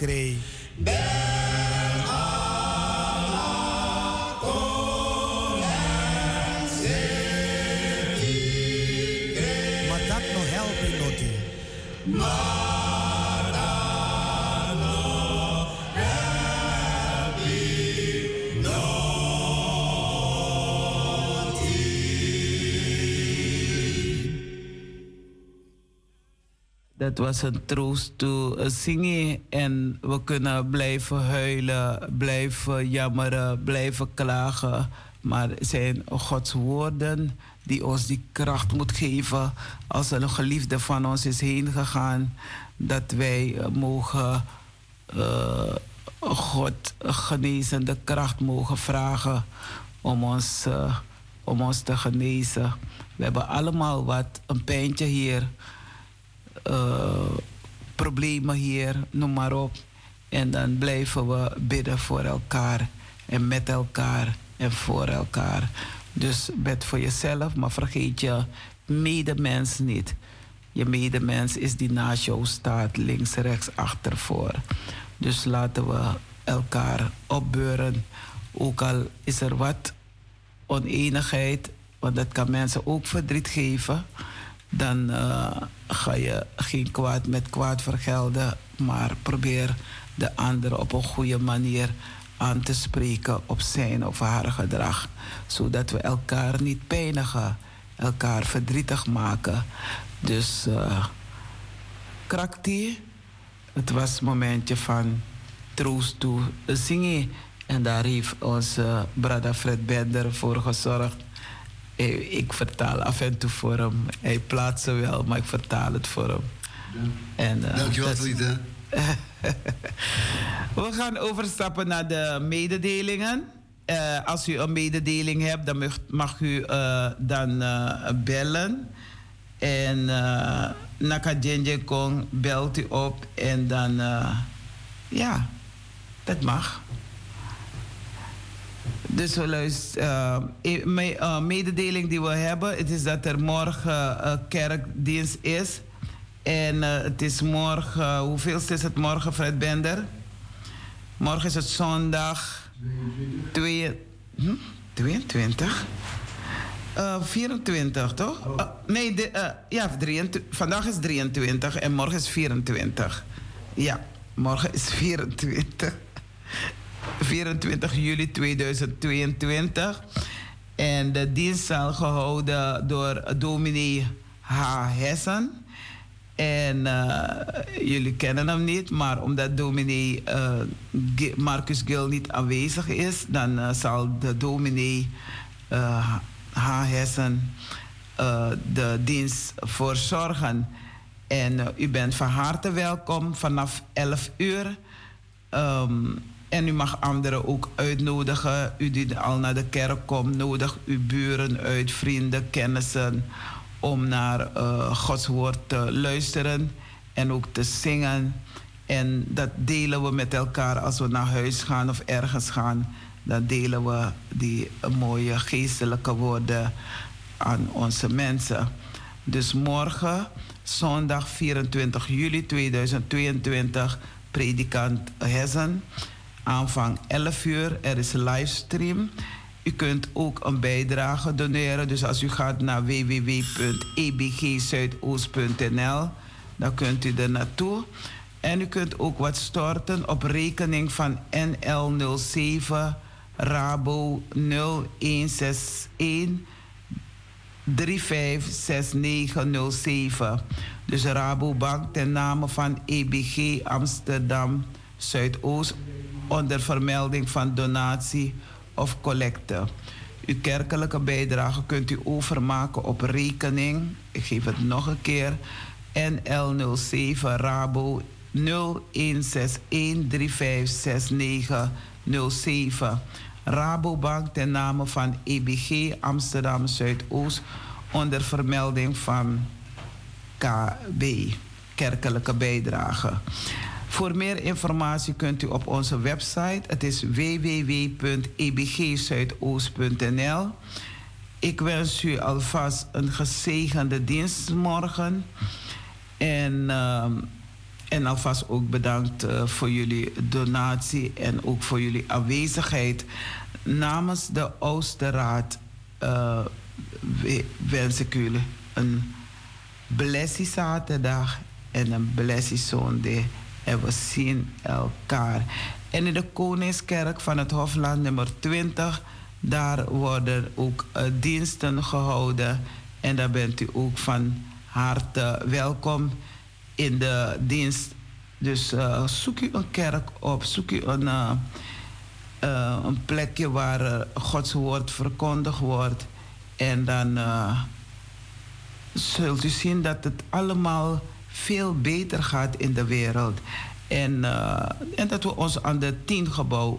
en Dat was een troost toe zingen en we kunnen blijven huilen, blijven jammeren, blijven klagen. Maar het zijn Gods woorden die ons die kracht moet geven als een geliefde van ons is heen gegaan. Dat wij mogen eh, God genezende kracht mogen vragen om ons, eh, om ons te genezen. We hebben allemaal wat, een pijntje hier problemen hier, noem maar op. En dan blijven we bidden voor elkaar en met elkaar en voor elkaar. Dus bid voor jezelf, maar vergeet je medemens niet. Je medemens is die naast jou staat, links, rechts, achter, voor. Dus laten we elkaar opbeuren. Ook al is er wat oneenigheid, want dat kan mensen ook verdriet geven dan eh, ga je geen kwaad met kwaad vergelden, maar probeer de ander op een goede manier aan te spreken op zijn of haar gedrag, zodat we elkaar niet pijnigen, elkaar verdrietig maken. Dus uh, krakti, het was een momentje van troost toe zingen. En daar heeft onze brada Fred Bender voor gezorgd. Eh, Ik vertaal af en toe voor hem. Hij plaatst ze wel, maar ik vertaal het voor hem. En, eh, Dankjewel. We gaan overstappen naar de mededelingen. Eh, als u een mededeling hebt, dan mag, mag u eh, dan bellen. En uh, Naka Kong belt u op en dan, ja, dat mag. Dus we luisteren. Uh, me, uh, mededeling die we hebben, het is dat er morgen kerkdienst is. En het is morgen, hoeveel is het morgen, Fred Bender? Morgen is het zondag. 22. Hm? 22? Uh, 24, toch? Uh, nee, de, uh, ja, 23, vandaag is 23 en morgen is 24. Ja, morgen is 24. 24 juli 2022. En de dienst zal gehouden door dominee H. Hessen. En uh, jullie kennen hem niet, maar omdat dominee uh, Marcus Gil niet aanwezig is, dan uh, zal de dominee H. Hessen eh, de dienst voor zorgen. En eh, u bent van harte welkom vanaf 11 uur. Ehm, en u mag anderen ook uitnodigen. U die al naar de kerk komt, nodig uw buren uit, vrienden, kennissen. Om naar uh, Gods woord te luisteren en ook te zingen. En dat delen we met elkaar als we naar huis gaan of ergens gaan. Dan delen we die mooie geestelijke woorden aan onze mensen. Dus morgen, zondag 24 juli 2022, predikant Hessen. Aanvang 11 uur, er is een livestream. U kunt ook een bijdrage doneren. Dus als u gaat naar www.ebgzuidoost.nl, dan kunt u er naartoe. En u kunt ook wat storten op rekening van NL07 Rabo 0161 356907. Dus Rabobank ten name van EBG Amsterdam Zuidoost onder vermelding van donatie of collecte. Uw kerkelijke bijdrage kunt u overmaken op rekening. Ik geef het nog een keer. NL07 Rabo 0161356907. Rabobank ten name van EBG Amsterdam Zuidoost onder vermelding van KB, kerkelijke bijdrage. Voor meer informatie kunt u op onze website, het is www.ebgzuidoost.nl. Ik wens u alvast een gezegende dienst morgen. En, uh, en alvast ook bedankt uh, voor jullie donatie en ook voor jullie aanwezigheid. Namens de Oosterraad uh, wens ik jullie een blessie zaterdag en een blessie zondag. En we zien elkaar. En in de Koningskerk van het Hofland nummer 20, daar worden ook uh, diensten gehouden. En daar bent u ook van harte welkom in de dienst. Dus uh, zoek u een kerk op, zoek u een, uh, een plekje waar Gods woord verkondigd wordt. En dan zult u zien dat het allemaal veel beter gaat in de wereld. En, uh, en dat we ons aan de tien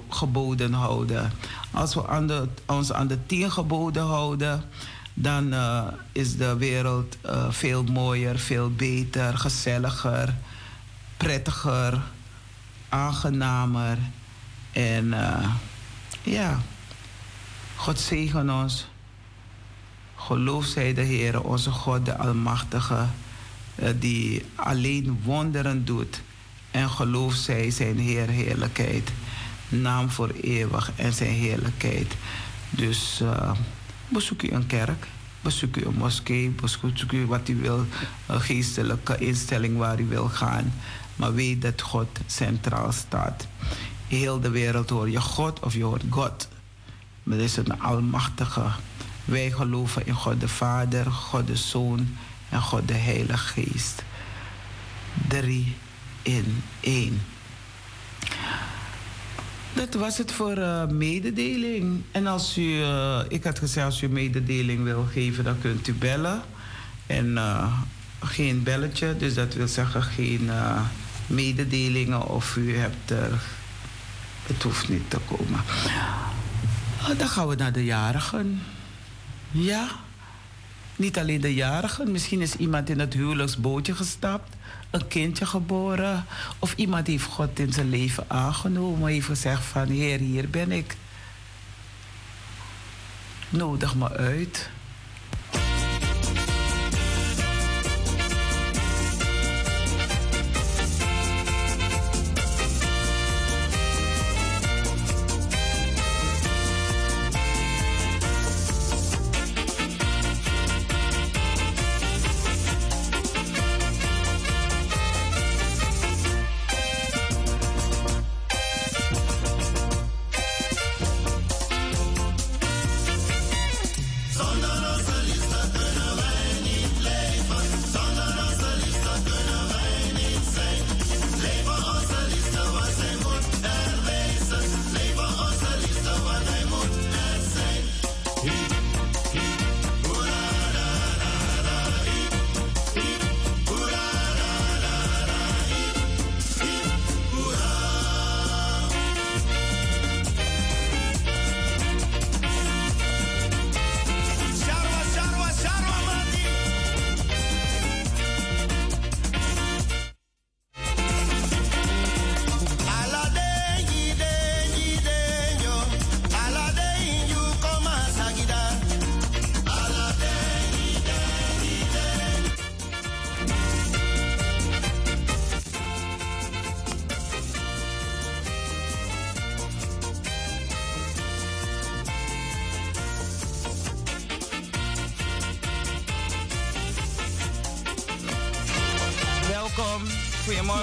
geboden houden. Als we aan de, ons aan de tien geboden houden, dan uh, is de wereld uh, veel mooier, veel beter, gezelliger, prettiger, aangenamer. En ja, God zegen ons. Geloof zij de Heer, onze God, de Almachtige die alleen wonderen doet. En geloof zij zijn Heer heerlijkheid. Naam voor eeuwig en zijn heerlijkheid. Dus uh, bezoek u een kerk, bezoek u een moskee, bezoek u wat u wil, een geestelijke instelling waar u wil gaan. Maar weet dat God centraal staat. Heel de wereld hoor je God of je hoort God. Maar dat is een almachtige. Wij geloven in God de Vader, God de Zoon en God de Heilige Geest. Drie in één. Dat was het voor uh, mededeling. En als u, uh, ik had gezegd, als u mededeling wil geven, dan kunt u bellen. En uh, geen belletje, dus dat wil zeggen geen mededelingen of u hebt er. Het hoeft niet te komen. dan gaan we naar de jarigen. Ja. Niet alleen de jarigen, misschien is iemand in het huwelijksbootje gestapt, een kindje geboren, of iemand heeft God in zijn leven aangenomen, heeft gezegd van Heer, hier ben ik. Nodig me uit.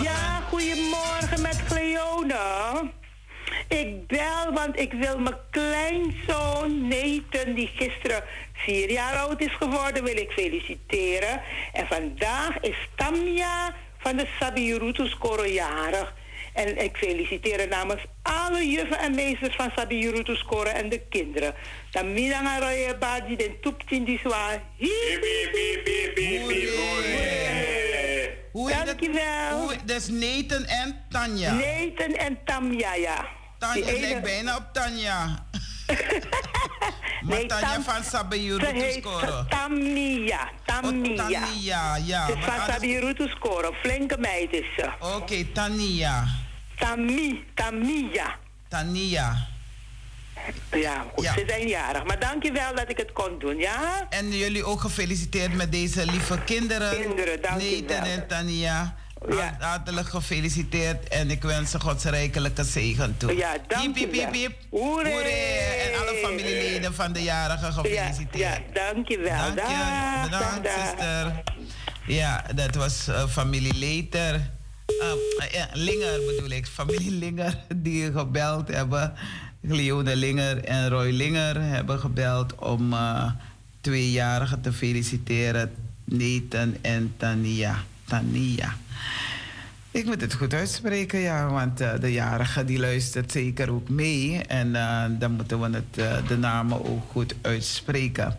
Ja, goedemorgen met Cleone. Ik bel, want ik wil mijn kleinzoon Nathan, die gisteren vier jaar oud is geworden, wil ik feliciteren. En vandaag is Tamia van de Sabirutus Koro jarig. En ik feliciteer namens alle juffen en meesters van Sabirutus Koro en de kinderen. Dan midanga roye baji den toeptin die zwaar. Hoe heet het? Dankjewel. Hoe, dat is Nathan en Tanja. Nathan en Tamia, ja. Tanja ene- lijkt bijna op Tanja. maar Nee, Tanja Tam- van heet scoren. Tamia. Tamia. Tania, ja. Is maar van Sabirutu scoren. Flinke meid is ze. Oké, Tania. Tami. Tamia. Tania. Ja, goed. Ja. Ze zijn jarig. Maar dankjewel dat ik het kon doen, ja? En jullie ook gefeliciteerd met deze lieve kinderen. Kinderen, dank je Nathan wel. en Tania. Ja. Hart- Hartelijk gefeliciteerd en ik wens ze Gods rijkelijke zegen toe. Ja, dank Piep, je wel. En alle familieleden van de jarigen Ja, gefeliciteerd. ja, dankjewel. Dank je. Dag, Bedankt, dag, zuster. Ja, dat was eh, familie Leter. Ah, ja, Linger bedoel ik. Familie Linger die gebeld hebben. Leone Linger en Roy Linger hebben gebeld om eh, tweejarigen te feliciteren. Nathan en Tania. Tania. Ik moet het goed uitspreken, ja, want eh, de jarige die luistert zeker ook mee. En eh, dan moeten we het, de namen ook goed uitspreken.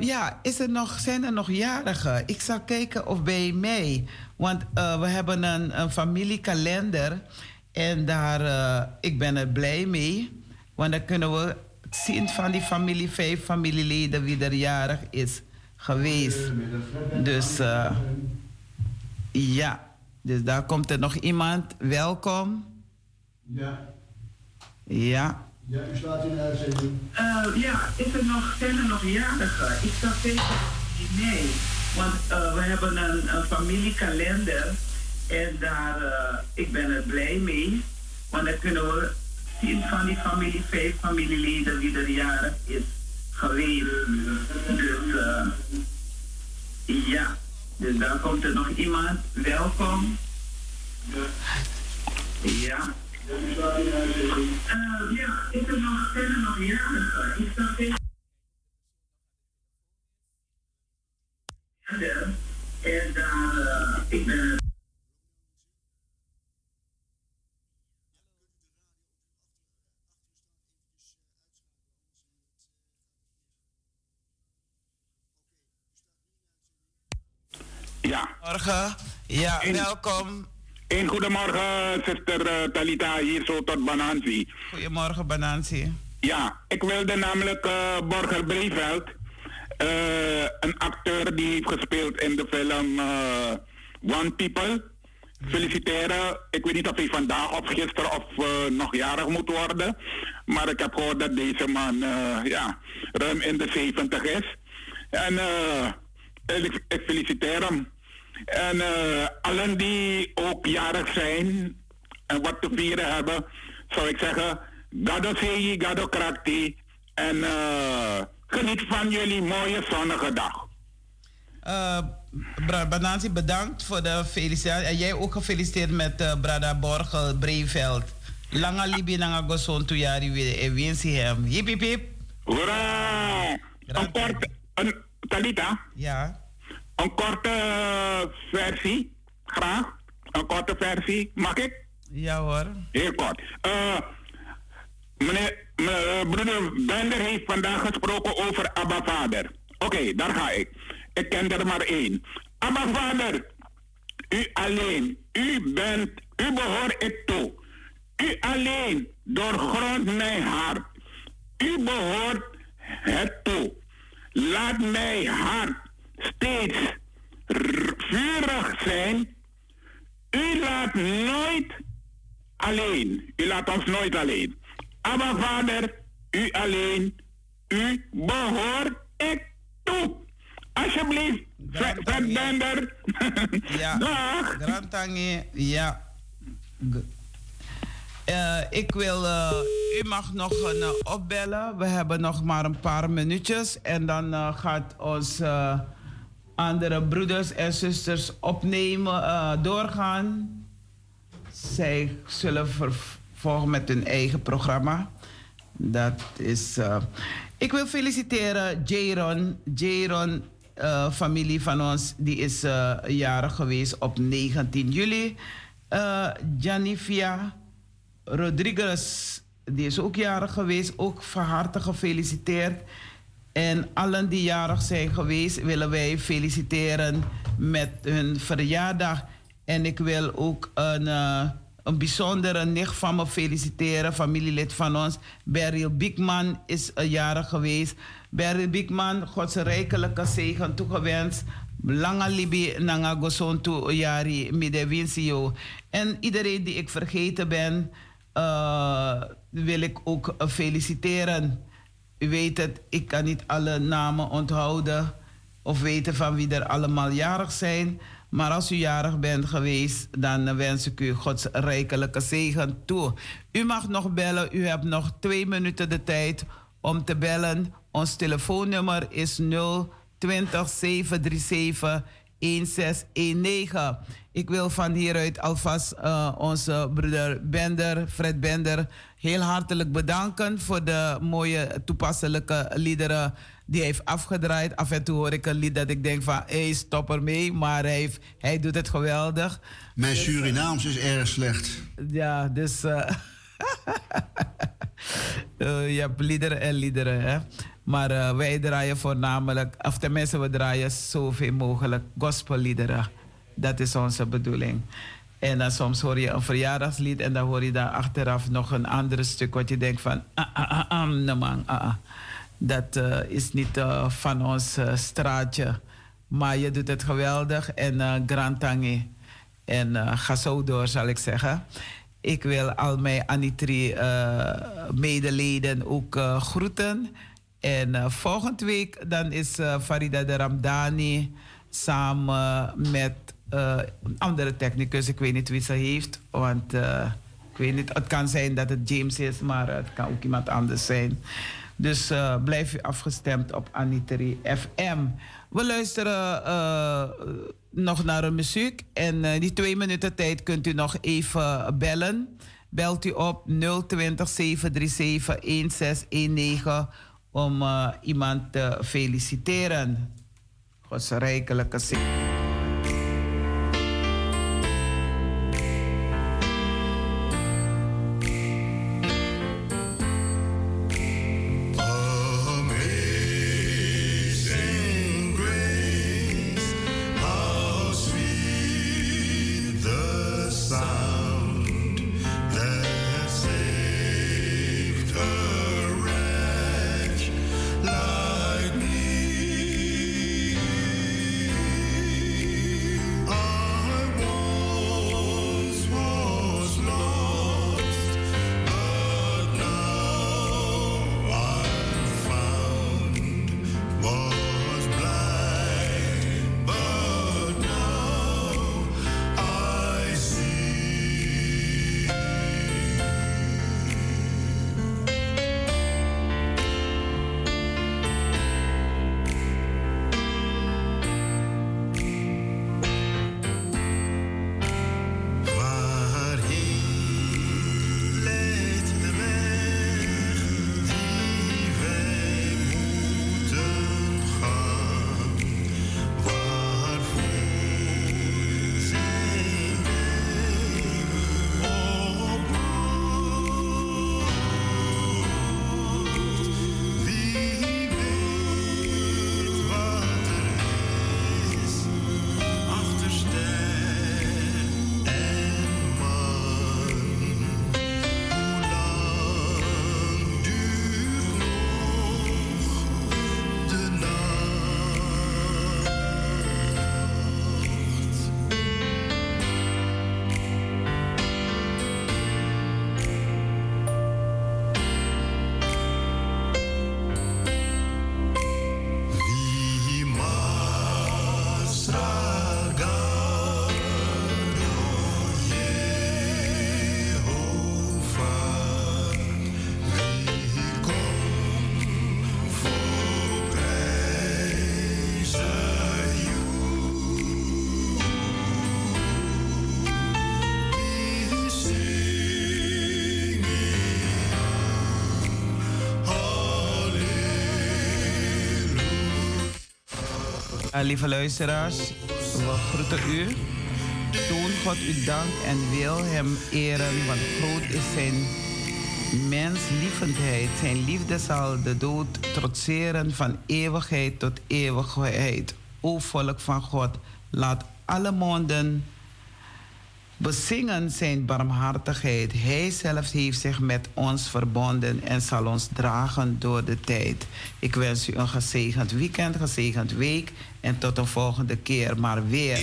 Ja, is er nog, zijn er nog jarigen? Ik zal kijken of bij mij. Want we hebben een familiekalender. En daar, eh, ik ben er blij mee. Want dan kunnen we zien van die familie, vijf familieleden, wie er jarig is geweest. Dus eh, ja, dus daar komt er nog iemand. Welkom. Ja, Ja. ja u staat in de uitzending. Eh, ja, is er nog, zijn er nog jarigen? Ik zeker niet mee. Want we hebben een, een familiekalender. En daar, eh, ik ben er blij mee. Want dan kunnen we zien van die familie, vijf familieleden wie er jarig is geweest. Dus eh, ja, dus daar komt er nog iemand. Welkom. Ja. U staat in de uitzending. Eh, ja, is er nog, zijn er nog? Ik zal zeker... En daar, ik ben... Ja, Morgen. Ja, welkom. een goedemorgen, zuster eh, Talita, hier zo tot Banansi. Goedemorgen, Banansi. Ja, ik wilde namelijk eh, Borger Breveld, eh, een acteur die heeft gespeeld in de film One People, feliciteren. Ik weet niet of hij vandaag of gisteren of nog jarig moet worden. Maar ik heb gehoord dat deze man ja, ruim in de 70 is. En ik, ik feliciteer hem. En eh, allen die ook jarig zijn en wat te vieren hebben, zou ik zeggen, gado seyi, gado krakti. En eh, geniet van jullie mooie zonnige dag. Banansi, bedankt voor de felicitatie. En jij ook gefeliciteerd met Brada Borgel Breveld. Langa libi nanga goson tu jari winsi hem. Hip hip hip. Hoera! Een korte, een, Talita, Ja. Een korte eh, versie, graag. Een korte versie, mag ik? Ja hoor. Heel kort. Eh, meneer, meneer, eh, broeder Bender heeft vandaag gesproken over Abba Vader. Oké, daar ga ik. Ik ken er maar één. Abba Vader, u alleen, u bent, u behoort ik toe. U alleen doorgrond mijn hart. U behoort het toe. Laat mijn hart steeds vurig zijn. U laat nooit alleen. U laat ons nooit alleen. Abba Vader, u alleen. U behoort ik toe. Alsjeblieft, Fred. Ja. Dag. Ja. Eh, ik wil, eh, u mag nog een, eh, opbellen. We hebben nog maar een paar minuutjes. En dan gaat ons, andere broeders en zusters opnemen, uh, doorgaan. Zij zullen vervolgen met hun eigen programma. Dat is. Uh, ik wil feliciteren Jaron. Jaron, uh, familie van ons, die is jarig geweest op 19 juli. Janivia Rodriguez, die is ook jarig geweest. Ook van harte gefeliciteerd. En allen die jarig zijn geweest, willen wij feliciteren met hun verjaardag. En ik wil ook een, uh, een bijzondere nicht van me feliciteren, familielid van ons. Beryl Biekman is een jarig geweest. Beryl Biekman, Gods rijkelijke zegen toegewenst. Lange libi nanga gosontu jari middenwinsio. En iedereen die ik vergeten ben, uh, wil ik ook feliciteren. U weet het, ik kan niet alle namen onthouden of weten van wie er allemaal jarig zijn. Maar als u jarig bent geweest, dan wens ik u Gods rijkelijke zegen toe. U mag nog bellen, u hebt nog twee minuten de tijd om te bellen. Ons telefoonnummer is 020 737 1619. Ik wil van hieruit alvast uh, onze broeder Bender, Fred Bender, heel hartelijk bedanken voor de mooie toepasselijke liederen die hij heeft afgedraaid. Af en toe hoor ik een lied dat ik denk van, hé, hey, stop ermee. Maar hij, heeft, hij doet het geweldig. Mijn dus, Surinaams is erg slecht. Ja, dus... Uh, uh, je hebt liederen en liederen, hè. Maar uh, wij draaien voornamelijk, of tenminste we draaien zoveel mogelijk gospelliederen. Dat is onze bedoeling. En dan soms hoor je een verjaardagslied en dan hoor je daar achteraf nog een ander stuk wat je denkt van, ah, ah, ah, ah, man, ah, ah. Dat uh, is niet van ons straatje. Maar je doet het geweldig en uh, grand tangi. En ga zo door, zal ik zeggen. Ik wil al mijn Anitri medeleden ook groeten. En volgende week dan is Farida de Ramdani samen met uh, een andere technicus. Ik weet niet wie ze heeft. Want ik weet niet, het kan zijn dat het James is, maar het kan ook iemand anders zijn. Dus blijf u afgestemd op Anitri FM. We luisteren nog naar een muziek. En die twee minuten tijd kunt u nog even bellen. Belt u op 020 737 1619 om iemand te feliciteren. Gods rijkelijke zin. Lieve luisteraars, we groeten u. Toon God u dank en wil hem eren, want groot is zijn menslievendheid. Zijn liefde zal de dood trotseren van eeuwigheid tot eeuwigheid. O volk van God, laat alle monden bezingen zijn barmhartigheid. Hij zelf heeft zich met ons verbonden en zal ons dragen door de tijd. Ik wens u een gezegend weekend, gezegend week en tot een volgende keer maar weer.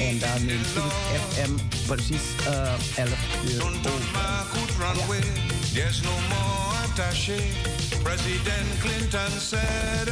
En dan neemt u FM precies uh, 11 uur over. There's no more attaché. President Clinton said,